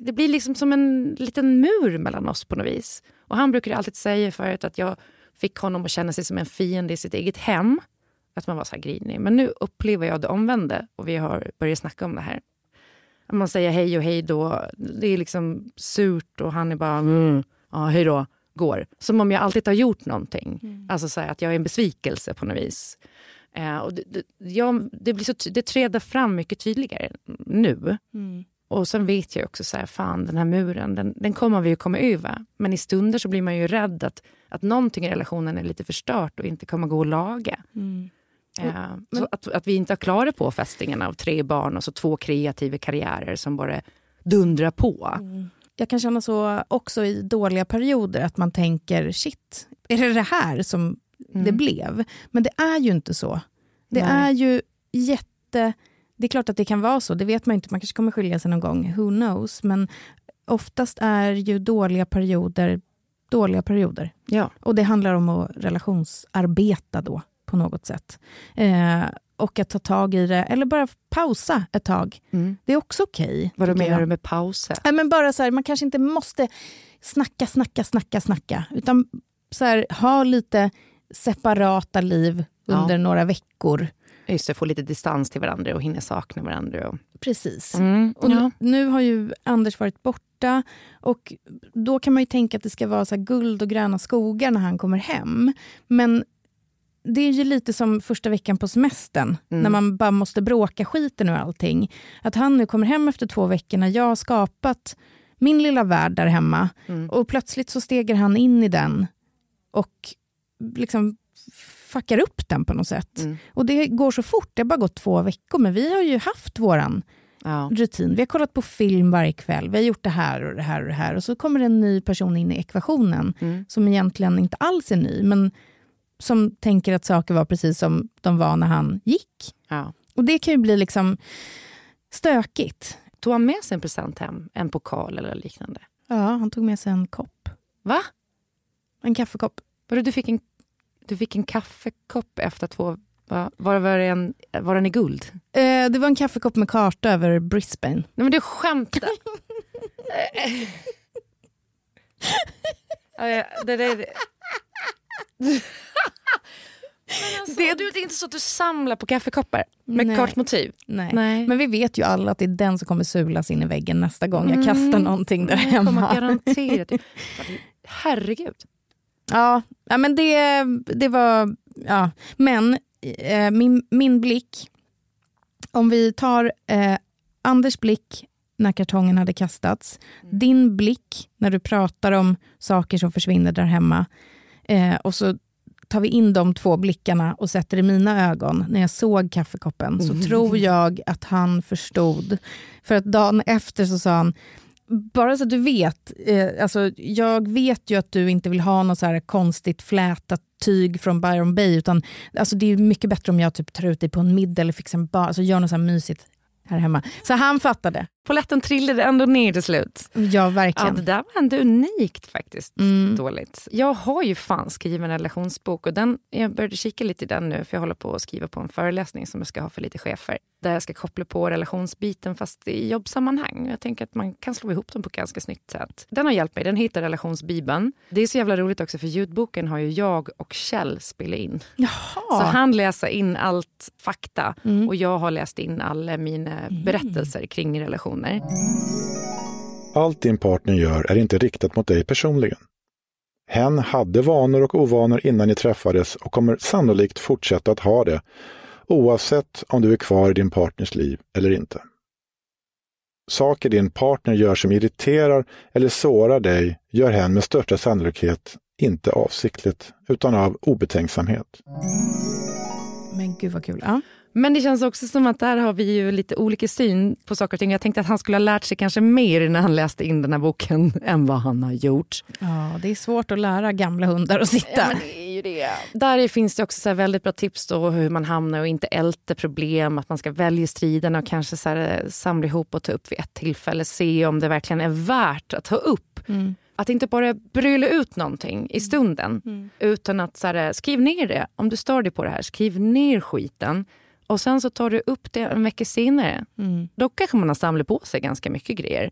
det blir liksom som en liten mur mellan oss på något vis. Och han brukade alltid säga förut att jag fick honom att känna sig som en fiende i sitt eget hem. Att man var så här grinig. Men nu upplever jag det omvända och vi har börjat snacka om det här. Att Man säger hej och hej då. Det är liksom surt och han är bara mm, ja, hej då, går. Som om jag alltid har gjort någonting. Alltså så här, att jag är en besvikelse på något vis. Eh, och det, det, jag, det, blir så, det träder fram mycket tydligare nu. Mm. Och sen vet jag också så här, fan den här muren, den, den kommer vi ju komma över. Men i stunder så blir man ju rädd att, att någonting i relationen är lite förstört och inte kommer gå att laga. Mm. Eh, så att, att vi inte har klarat på fästingen av tre barn och så två kreativa karriärer som bara dundrar på. Jag kan känna så också i dåliga perioder, att man tänker shit, är det det här som det blev? Men det är ju inte så. Det Mm. Nej. är ju jätte... Det är klart att det kan vara så, det vet man inte. Man kanske kommer skilja sig någon gång, who knows. Men oftast är ju dåliga perioder dåliga perioder. Ja. Och det handlar om att relationsarbeta då på något sätt. Eh, och att ta tag i det, eller bara pausa ett tag. Mm. Det är också okej. Vad tycker menar du med pauser? Nej, men bara så här, man kanske inte måste snacka, snacka, snacka, snacka. Utan så här, ha lite separata liv Ja. under några veckor. Just det, få lite distans till varandra och hinna sakna varandra. Och... Precis. Mm. Och ja. nu, nu har ju Anders varit borta och då kan man ju tänka att det ska vara så guld och gröna skogar när han kommer hem. Men det är ju lite som första veckan på semestern, Mm. när man bara måste bråka skiten ur allting. Att han nu kommer hem efter två veckor när jag har skapat min lilla värld där hemma Mm. och plötsligt så steger han in i den och liksom fuckar upp den på något sätt. Mm. Och det går så fort, det har bara gått två veckor, men vi har ju haft våran Ja. rutin. Vi har kollat på film varje kväll, vi har gjort det här och det här och det här. Och så kommer en ny person in i ekvationen Mm. som egentligen inte alls är ny, men som tänker att saker var precis som de var när han gick. Ja. Och det kan ju bli liksom stökigt. Tog han med sig en present hem? En pokal eller liknande? Ja, han tog med sig en kopp. Va? En kaffekopp. Vadå, du fick en, du fick en kaffekopp efter två... Va? Var, var, en, var den i guld? Eh, det var en kaffekopp med karta över Brisbane. Nej men du skämtar! Det där... Alltså, det, du, det är inte så att du samlar på kaffekoppar med Nej. kartmotiv? Nej. Nej. Men vi vet ju alla att det är den som kommer sulas in i väggen nästa gång jag Mm. kastar någonting där Det kommer hemma. garanterat. Herregud. Ja, ja men det, det var... Ja. Men eh, min, min blick, om vi tar eh, Anders blick när kartongen hade kastats, din blick när du pratar om saker som försvinner där hemma eh, och så tar vi in de två blickarna och sätter i mina ögon när jag såg kaffekoppen så tror jag att han förstod. För att dagen efter så sa han, bara så att du vet, eh, alltså, jag vet ju att du inte vill ha något så här konstigt flätat tyg från Byron Bay, utan alltså, det är mycket bättre om jag typ tar ut dig på en middag eller fixar en bar, alltså, gör något så här mysigt här hemma. Så han fattade. Polletten trillade ändå ner till slut. Ja, Ja, verkligen. det där var ändå unikt faktiskt. Mm. Dåligt. Jag har ju fan skrivit en relationsbok och den, jag började kika lite i den nu för jag håller på att skriva på en föreläsning som jag ska ha för lite chefer. Där jag ska koppla på relationsbiten fast i jobbsammanhang. Jag tänker att man kan slå ihop dem på ett ganska snyggt sätt. Den har hjälpt mig, den heter Relationsbibeln. Det är så jävla roligt också för ljudboken har ju jag och Kjell spelat in. Så Jaha. han läser in allt fakta Mm. och jag har läst in alla mina berättelser kring relationer. Allt din partner gör är inte riktat mot dig personligen. Hen hade vanor och ovanor innan ni träffades och kommer sannolikt fortsätta att ha det, oavsett om du är kvar i din partners liv eller inte. Saker din partner gör som irriterar eller sårar dig gör hen med största sannolikhet inte avsiktligt, utan av obetänksamhet. Men gud vad kul. Ja. Men det känns också som att där har vi ju lite olika syn på saker och ting. Jag tänkte att han skulle ha lärt sig kanske mer när han läste in den här boken än vad han har gjort. ja, det är svårt att lära gamla hundar att sitta. Ja, men det är ju det. Där finns det också så väldigt bra tips då hur man hamnar och inte älter problem. Att man ska välja striderna och kanske så här, eh, samla ihop och ta upp vid ett tillfälle. Se om det verkligen är värt att ta upp. Mm. Att inte bara bryla ut någonting i stunden. Utan att så här, skriv ner det. Om du stör dig på det här, skriv ner skiten. Och sen så tar du upp det en vecka senare. Mm. Då kanske man har samlat på sig ganska mycket grejer.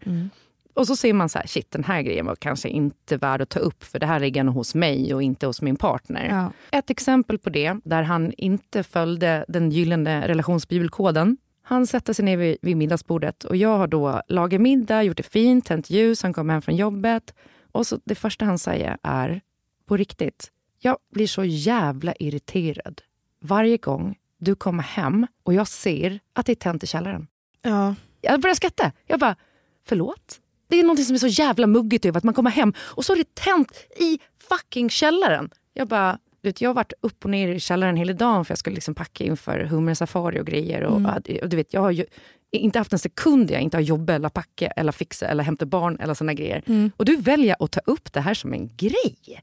Och så ser man så här, shit den här grejen var kanske inte värd att ta upp för det här ligger nog hos mig och inte hos min partner. Ja. Ett exempel på det, där han inte följde den gyllene relationsbibelkoden. Han sätter sig ner vid, vid middagsbordet och jag har då lagat middag, gjort det fint, tänt ljus, han kommer hem från jobbet. Och så det första han säger är, på riktigt, jag blir så jävla irriterad varje gång du kommer hem och jag ser att det är tänt i källaren. Ja. Jag börjar skratta. Jag bara, förlåt? Det är något som är så jävla muggigt över att man kommer hem och så är det tänt i fucking källaren. Jag bara, du vet, jag har varit upp och ner i källaren hela dagen för jag skulle liksom packa inför hummersafari och grejer. Och, och du vet, jag har ju inte haft en sekund jag inte har jobbat eller packa eller fixa eller hämta barn eller såna grejer. Och du väljer att ta upp det här som en grej.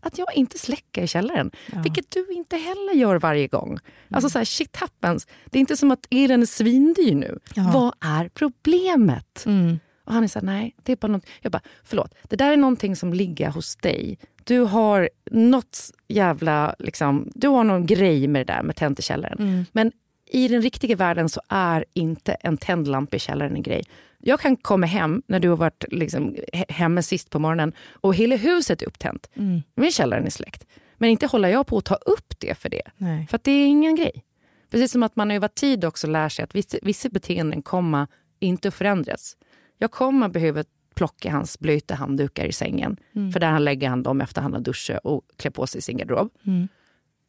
Att jag inte släcker i källaren. Vilket du inte heller gör varje gång. Alltså så här, shit happens. Det är inte som att elen är svindyr nu. Ja. Vad är problemet? Mm. Och han är så här, nej, det är bara något. Jag bara, förlåt, det där är någonting som ligger hos dig. Du har något jävla, liksom, du har någon grej med det där med tänt i källaren. Mm. Men i den riktiga världen så är inte en tänd lampa i källaren en grej. Jag kan komma hem när du har varit liksom, he- hemma sist på morgonen och hela huset är upptänt. Mm. Men källaren är släckt. Men inte håller jag på att ta upp det för det. Nej. För att det är ingen grej. Precis som att man över tid också lär sig att vissa, vissa beteenden kommer inte att förändras. Jag kommer behöva plocka hans blöta handdukar i sängen. För där han lägger han dem efter han har duschat och klär på sig sin garderob. Mm.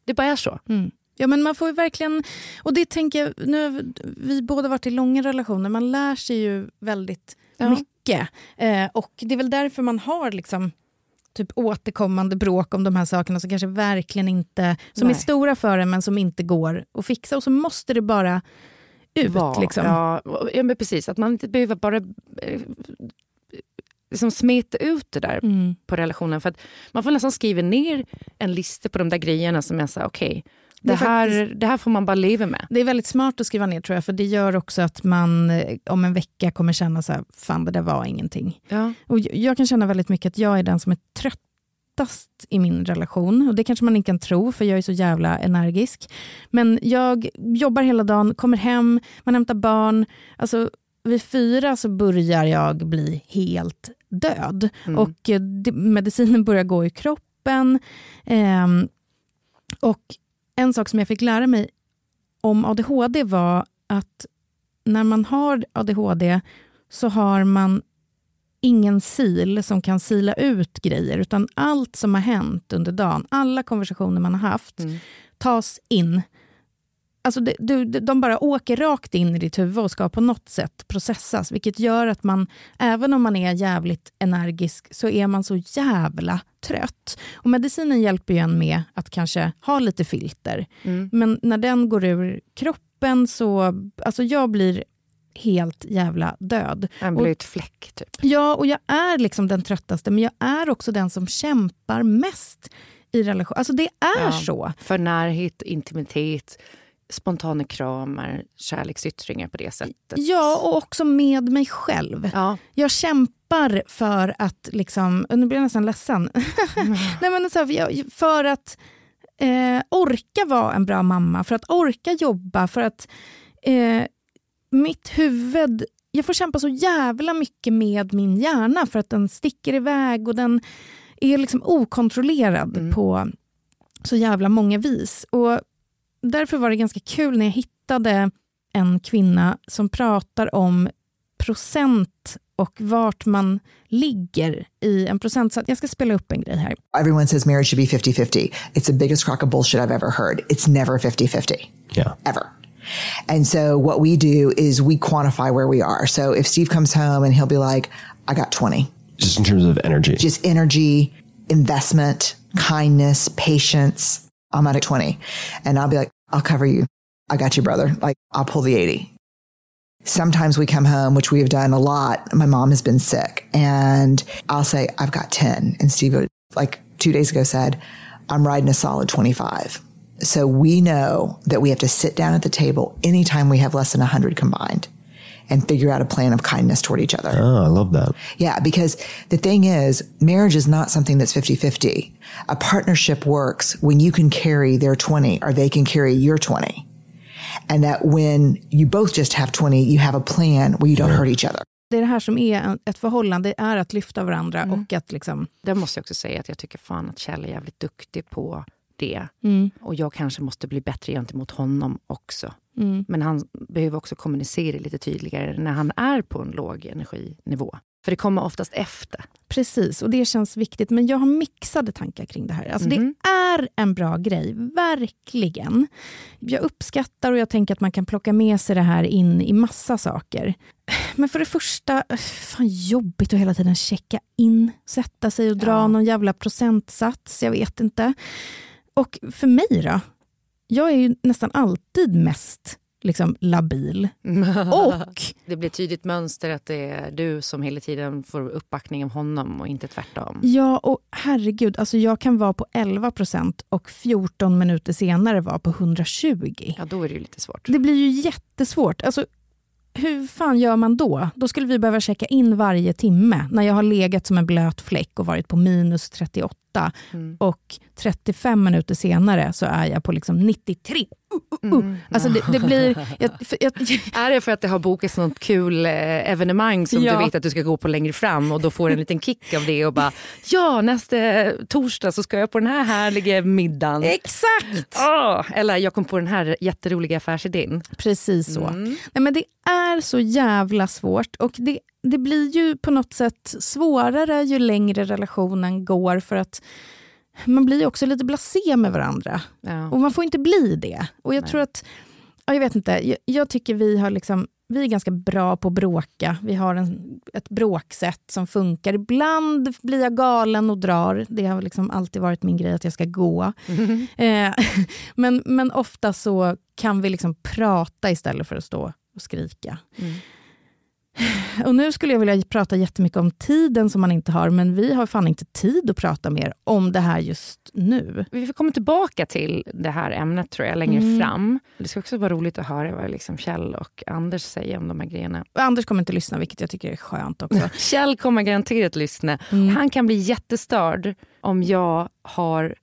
Det bara är så. Mm. Ja, men man får ju verkligen... Och det tänker jag, nu vi båda varit i långa relationer. Man lär sig ju väldigt Ja. mycket. Eh, och det är väl därför man har liksom typ återkommande bråk om de här sakerna som kanske verkligen inte... Som Nej. är stora för en men som inte går att fixa. Och så måste det bara ut. Var- liksom. Ja, ja, men precis. Att man inte behöver bara eh, liksom smeta ut det där Mm. på relationen. För att man får nästan skriva ner en lista på de där grejerna som är så okej, Det det, är här, faktiskt- det här får man bara leva med. Det är väldigt smart att skriva ner tror jag, för det gör också att man eh, om en vecka kommer känna så här, fan det där var ingenting. Ja. Och jag- kan känna väldigt mycket att jag är den som är tröttast i min relation. Och Det kanske man inte kan tro, för jag är så jävla energisk. Men jag jobbar hela dagen, kommer hem, man hämtar barn. Alltså, vid fyra så börjar jag bli helt död. Mm. Och eh, det, medicinen börjar gå i kroppen. Ehm, och en sak som jag fick lära mig om ADHD var att när man har ADHD så har man ingen sil som kan sila ut grejer, utan allt som har hänt under dagen, alla konversationer man har haft, mm. tas in. Alltså det, du, de bara åker rakt in i ditt huvud och ska på något sätt processas, vilket gör att man, även om man är jävligt energisk, så är man så jävla trött. Och medicinen hjälper ju en med att kanske ha lite filter. Mm. Men när den går ur kroppen så, alltså jag blir helt jävla död. En blöt fläck, typ. Ja, och jag är liksom den tröttaste, men jag är också den som kämpar mest i relation. Alltså det är ja, så. För närhet, intimitet, spontana kramar, kärleksyttringar på det sättet. Ja, och också med mig själv. Ja. Jag kämpar för att, liksom, nu blir jag nästan ledsen. Mm. Nej, men så här, för att eh, orka vara en bra mamma, för att orka jobba, för att eh, mitt huvud... Jag får kämpa så jävla mycket med min hjärna för att den sticker iväg och den är liksom okontrollerad mm. på så jävla många vis. Och Därför var det ganska kul när jag hittade en kvinna som pratar om procent och vart man ligger i en procentsats. Jag ska spela upp en grej här. Everyone says marriage should be 50-50. It's the biggest crock of bullshit I've ever heard. It's never 50-50. Yeah. Ever. And so what we do is we quantify where we are. So if Steve comes home and he'll be like, I got 20. Just in terms of energy. Just energy, investment, kindness, patience. I'm at a 20. And I'll be like, I'll cover you. I got you, brother. Like I'll pull the 80. Sometimes we come home, which we have done a lot. My mom has been sick and I'll say, I've got 10. And Steve, like two days ago said, I'm riding a solid 25. So we know that we have to sit down at the table anytime we have less than 100 combined and figure out a plan of kindness toward each other. Oh, I love that. Yeah, because the thing is, marriage is not something that's 50 50. A partnership works when you can carry their 20 or they can carry your 20. And that when you both just have 20, you have a plan where you don't hurt each other. Det är det här som är ett förhållande, är att lyfta varandra mm. och att liksom... Det måste jag också säga att jag tycker fan att Kjell är jävligt duktig på det. Mm. Och jag kanske måste bli bättre gentemot honom också. Mm. Men han behöver också kommunicera lite tydligare när han är på en låg energinivå. För det kommer oftast efter. Precis, och det känns viktigt. Men jag har mixade tankar kring det här. Alltså mm. Det mhm. är en bra grej, verkligen. Jag uppskattar och jag tänker att man kan plocka med sig det här in i massa saker. Men för det första, fan jobbigt att hela tiden checka in, sätta sig och dra ja. någon jävla procentsats. Jag vet inte. Och för mig då? Jag är ju nästan alltid mest liksom labil. och... Det blir tydligt mönster att det är du som hela tiden får uppbackning av honom och inte tvärtom. Ja, och herregud, alltså jag kan vara på 11% och 14 minuter senare vara på 120. Ja, då är det ju lite svårt. Det blir ju jättesvårt. Alltså, hur fan gör man då? Då skulle vi behöva checka in varje timme när jag har legat som en blöt fläck och varit på minus 38 mm. och 35 minuter senare så är jag på liksom 93. Uh, uh, uh. Mm. Alltså det, det blir... Jag, jag, är det för att det har bokats något kul eh, evenemang som ja. du vet att du ska gå på längre fram och då får en liten kick av det och bara ja nästa torsdag så ska jag på den här härliga middagen. Exakt! Oh, eller jag kom på den här jätteroliga affärsidén. Precis så. Mm. Nej, men det är så jävla svårt och det det blir ju på något sätt svårare ju längre relationen går för att man blir också lite blasé med varandra. Ja. Och man får inte bli det. Och jag Nej. tror att, ja, jag vet inte, jag, jag, tycker vi har liksom, vi är ganska bra på att bråka. Vi har en, ett bråksätt som funkar. Ibland blir jag galen och drar. Det har liksom alltid varit min grej att jag ska gå. Mm. Eh, men, men ofta så kan vi liksom prata istället för att stå och skrika. Mm. Och nu skulle jag vilja prata jättemycket om tiden som man inte har, men vi har fan inte tid att prata mer om det här just nu. Vi får komma tillbaka till det här ämnet tror jag längre mm. fram. Det ska också vara roligt att höra vad liksom Kjell och Anders säger om de här grejerna. Anders kommer inte lyssna, vilket jag tycker är skönt också. Kjell kommer garanterat lyssna. Mm. Han kan bli jättestörd om jag har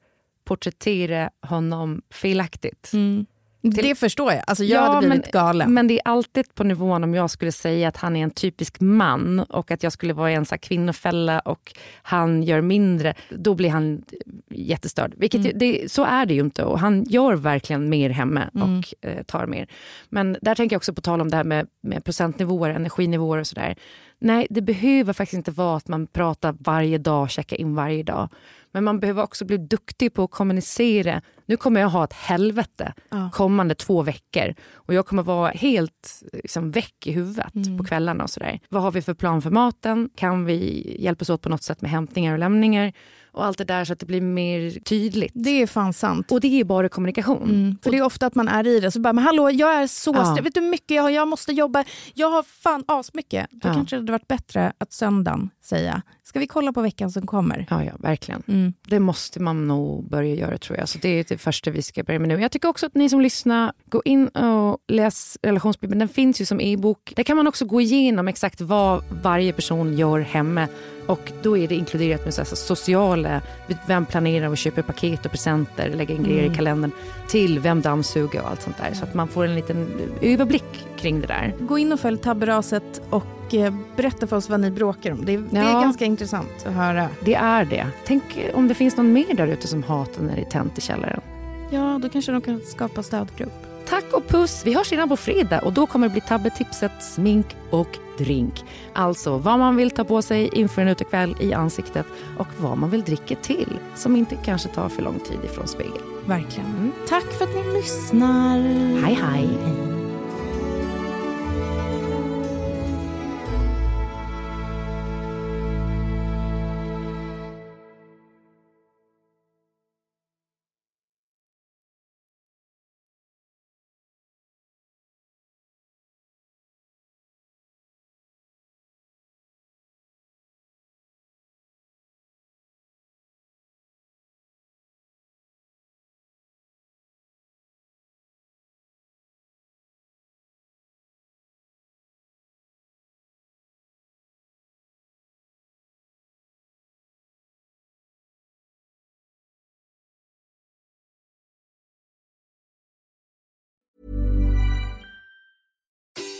porträtterat honom felaktigt. Mm. Det förstår jag. Alltså jag hade blivit men, galen. Men det är alltid på nivån om jag skulle säga att han är en typisk man och att jag skulle vara en så kvinnofälla och han gör mindre. Då blir han jättestörd. Vilket, Mm. det, så är det ju inte och han gör verkligen mer hemma Mm. och eh, tar mer. Men där tänker jag också på tal om det här med, med procentnivåer, energinivåer och sådär. Nej, det behöver faktiskt inte vara att man pratar varje dag, checkar in varje dag. Men man behöver också bli duktig på att kommunicera. Nu kommer jag ha ett helvete Ja. kommande två veckor. Och jag kommer vara helt liksom, väck i huvudet Mm. på kvällarna och sådär. Vad har vi för plan för maten? Kan vi hjälpas åt på något sätt med hämtningar och lämningar? Och allt det där så att det blir mer tydligt. Det är fan sant. Och det är bara kommunikation. Mm. För det är ofta att man är i det, så bara, men hallå jag är så Ja. vet du hur mycket jag har, jag måste jobba, jag har fan asmycket. Då Ja. kanske det hade varit bättre att söndagen säga, ska vi kolla på veckan som kommer? Ja, ja, verkligen. Mm. Det måste man nog börja göra tror jag. Så det är det första vi ska börja med nu. Jag tycker också att ni som lyssnar, gå in och läs relationsbibeln. Den finns ju som e-bok. Där kan man också gå igenom exakt vad varje person gör hemma. Och då är det inkluderat med så sociala, vem planerar och köper paket och presenter, lägger in grejer i kalendern, till vem dammsuger och allt sånt där. Så att man får en liten överblick kring det där. Gå in och följ tabberaset och eh, berätta för oss vad ni bråkar om. Det, det är Ja. ganska intressant att höra. Det är det. Tänk om det finns någon mer där ute som hatar när det är tänt i källaren. Ja, då kanske de kan skapa stödgrupp. Tack och puss! Vi hörs redan på fredag och då kommer det bli tabbetipset smink och drink. Alltså vad man vill ta på sig inför en utekväll i ansiktet och vad man vill dricka till som inte kanske tar för lång tid ifrån spegeln. Verkligen. Tack för att ni lyssnar. Hej hej!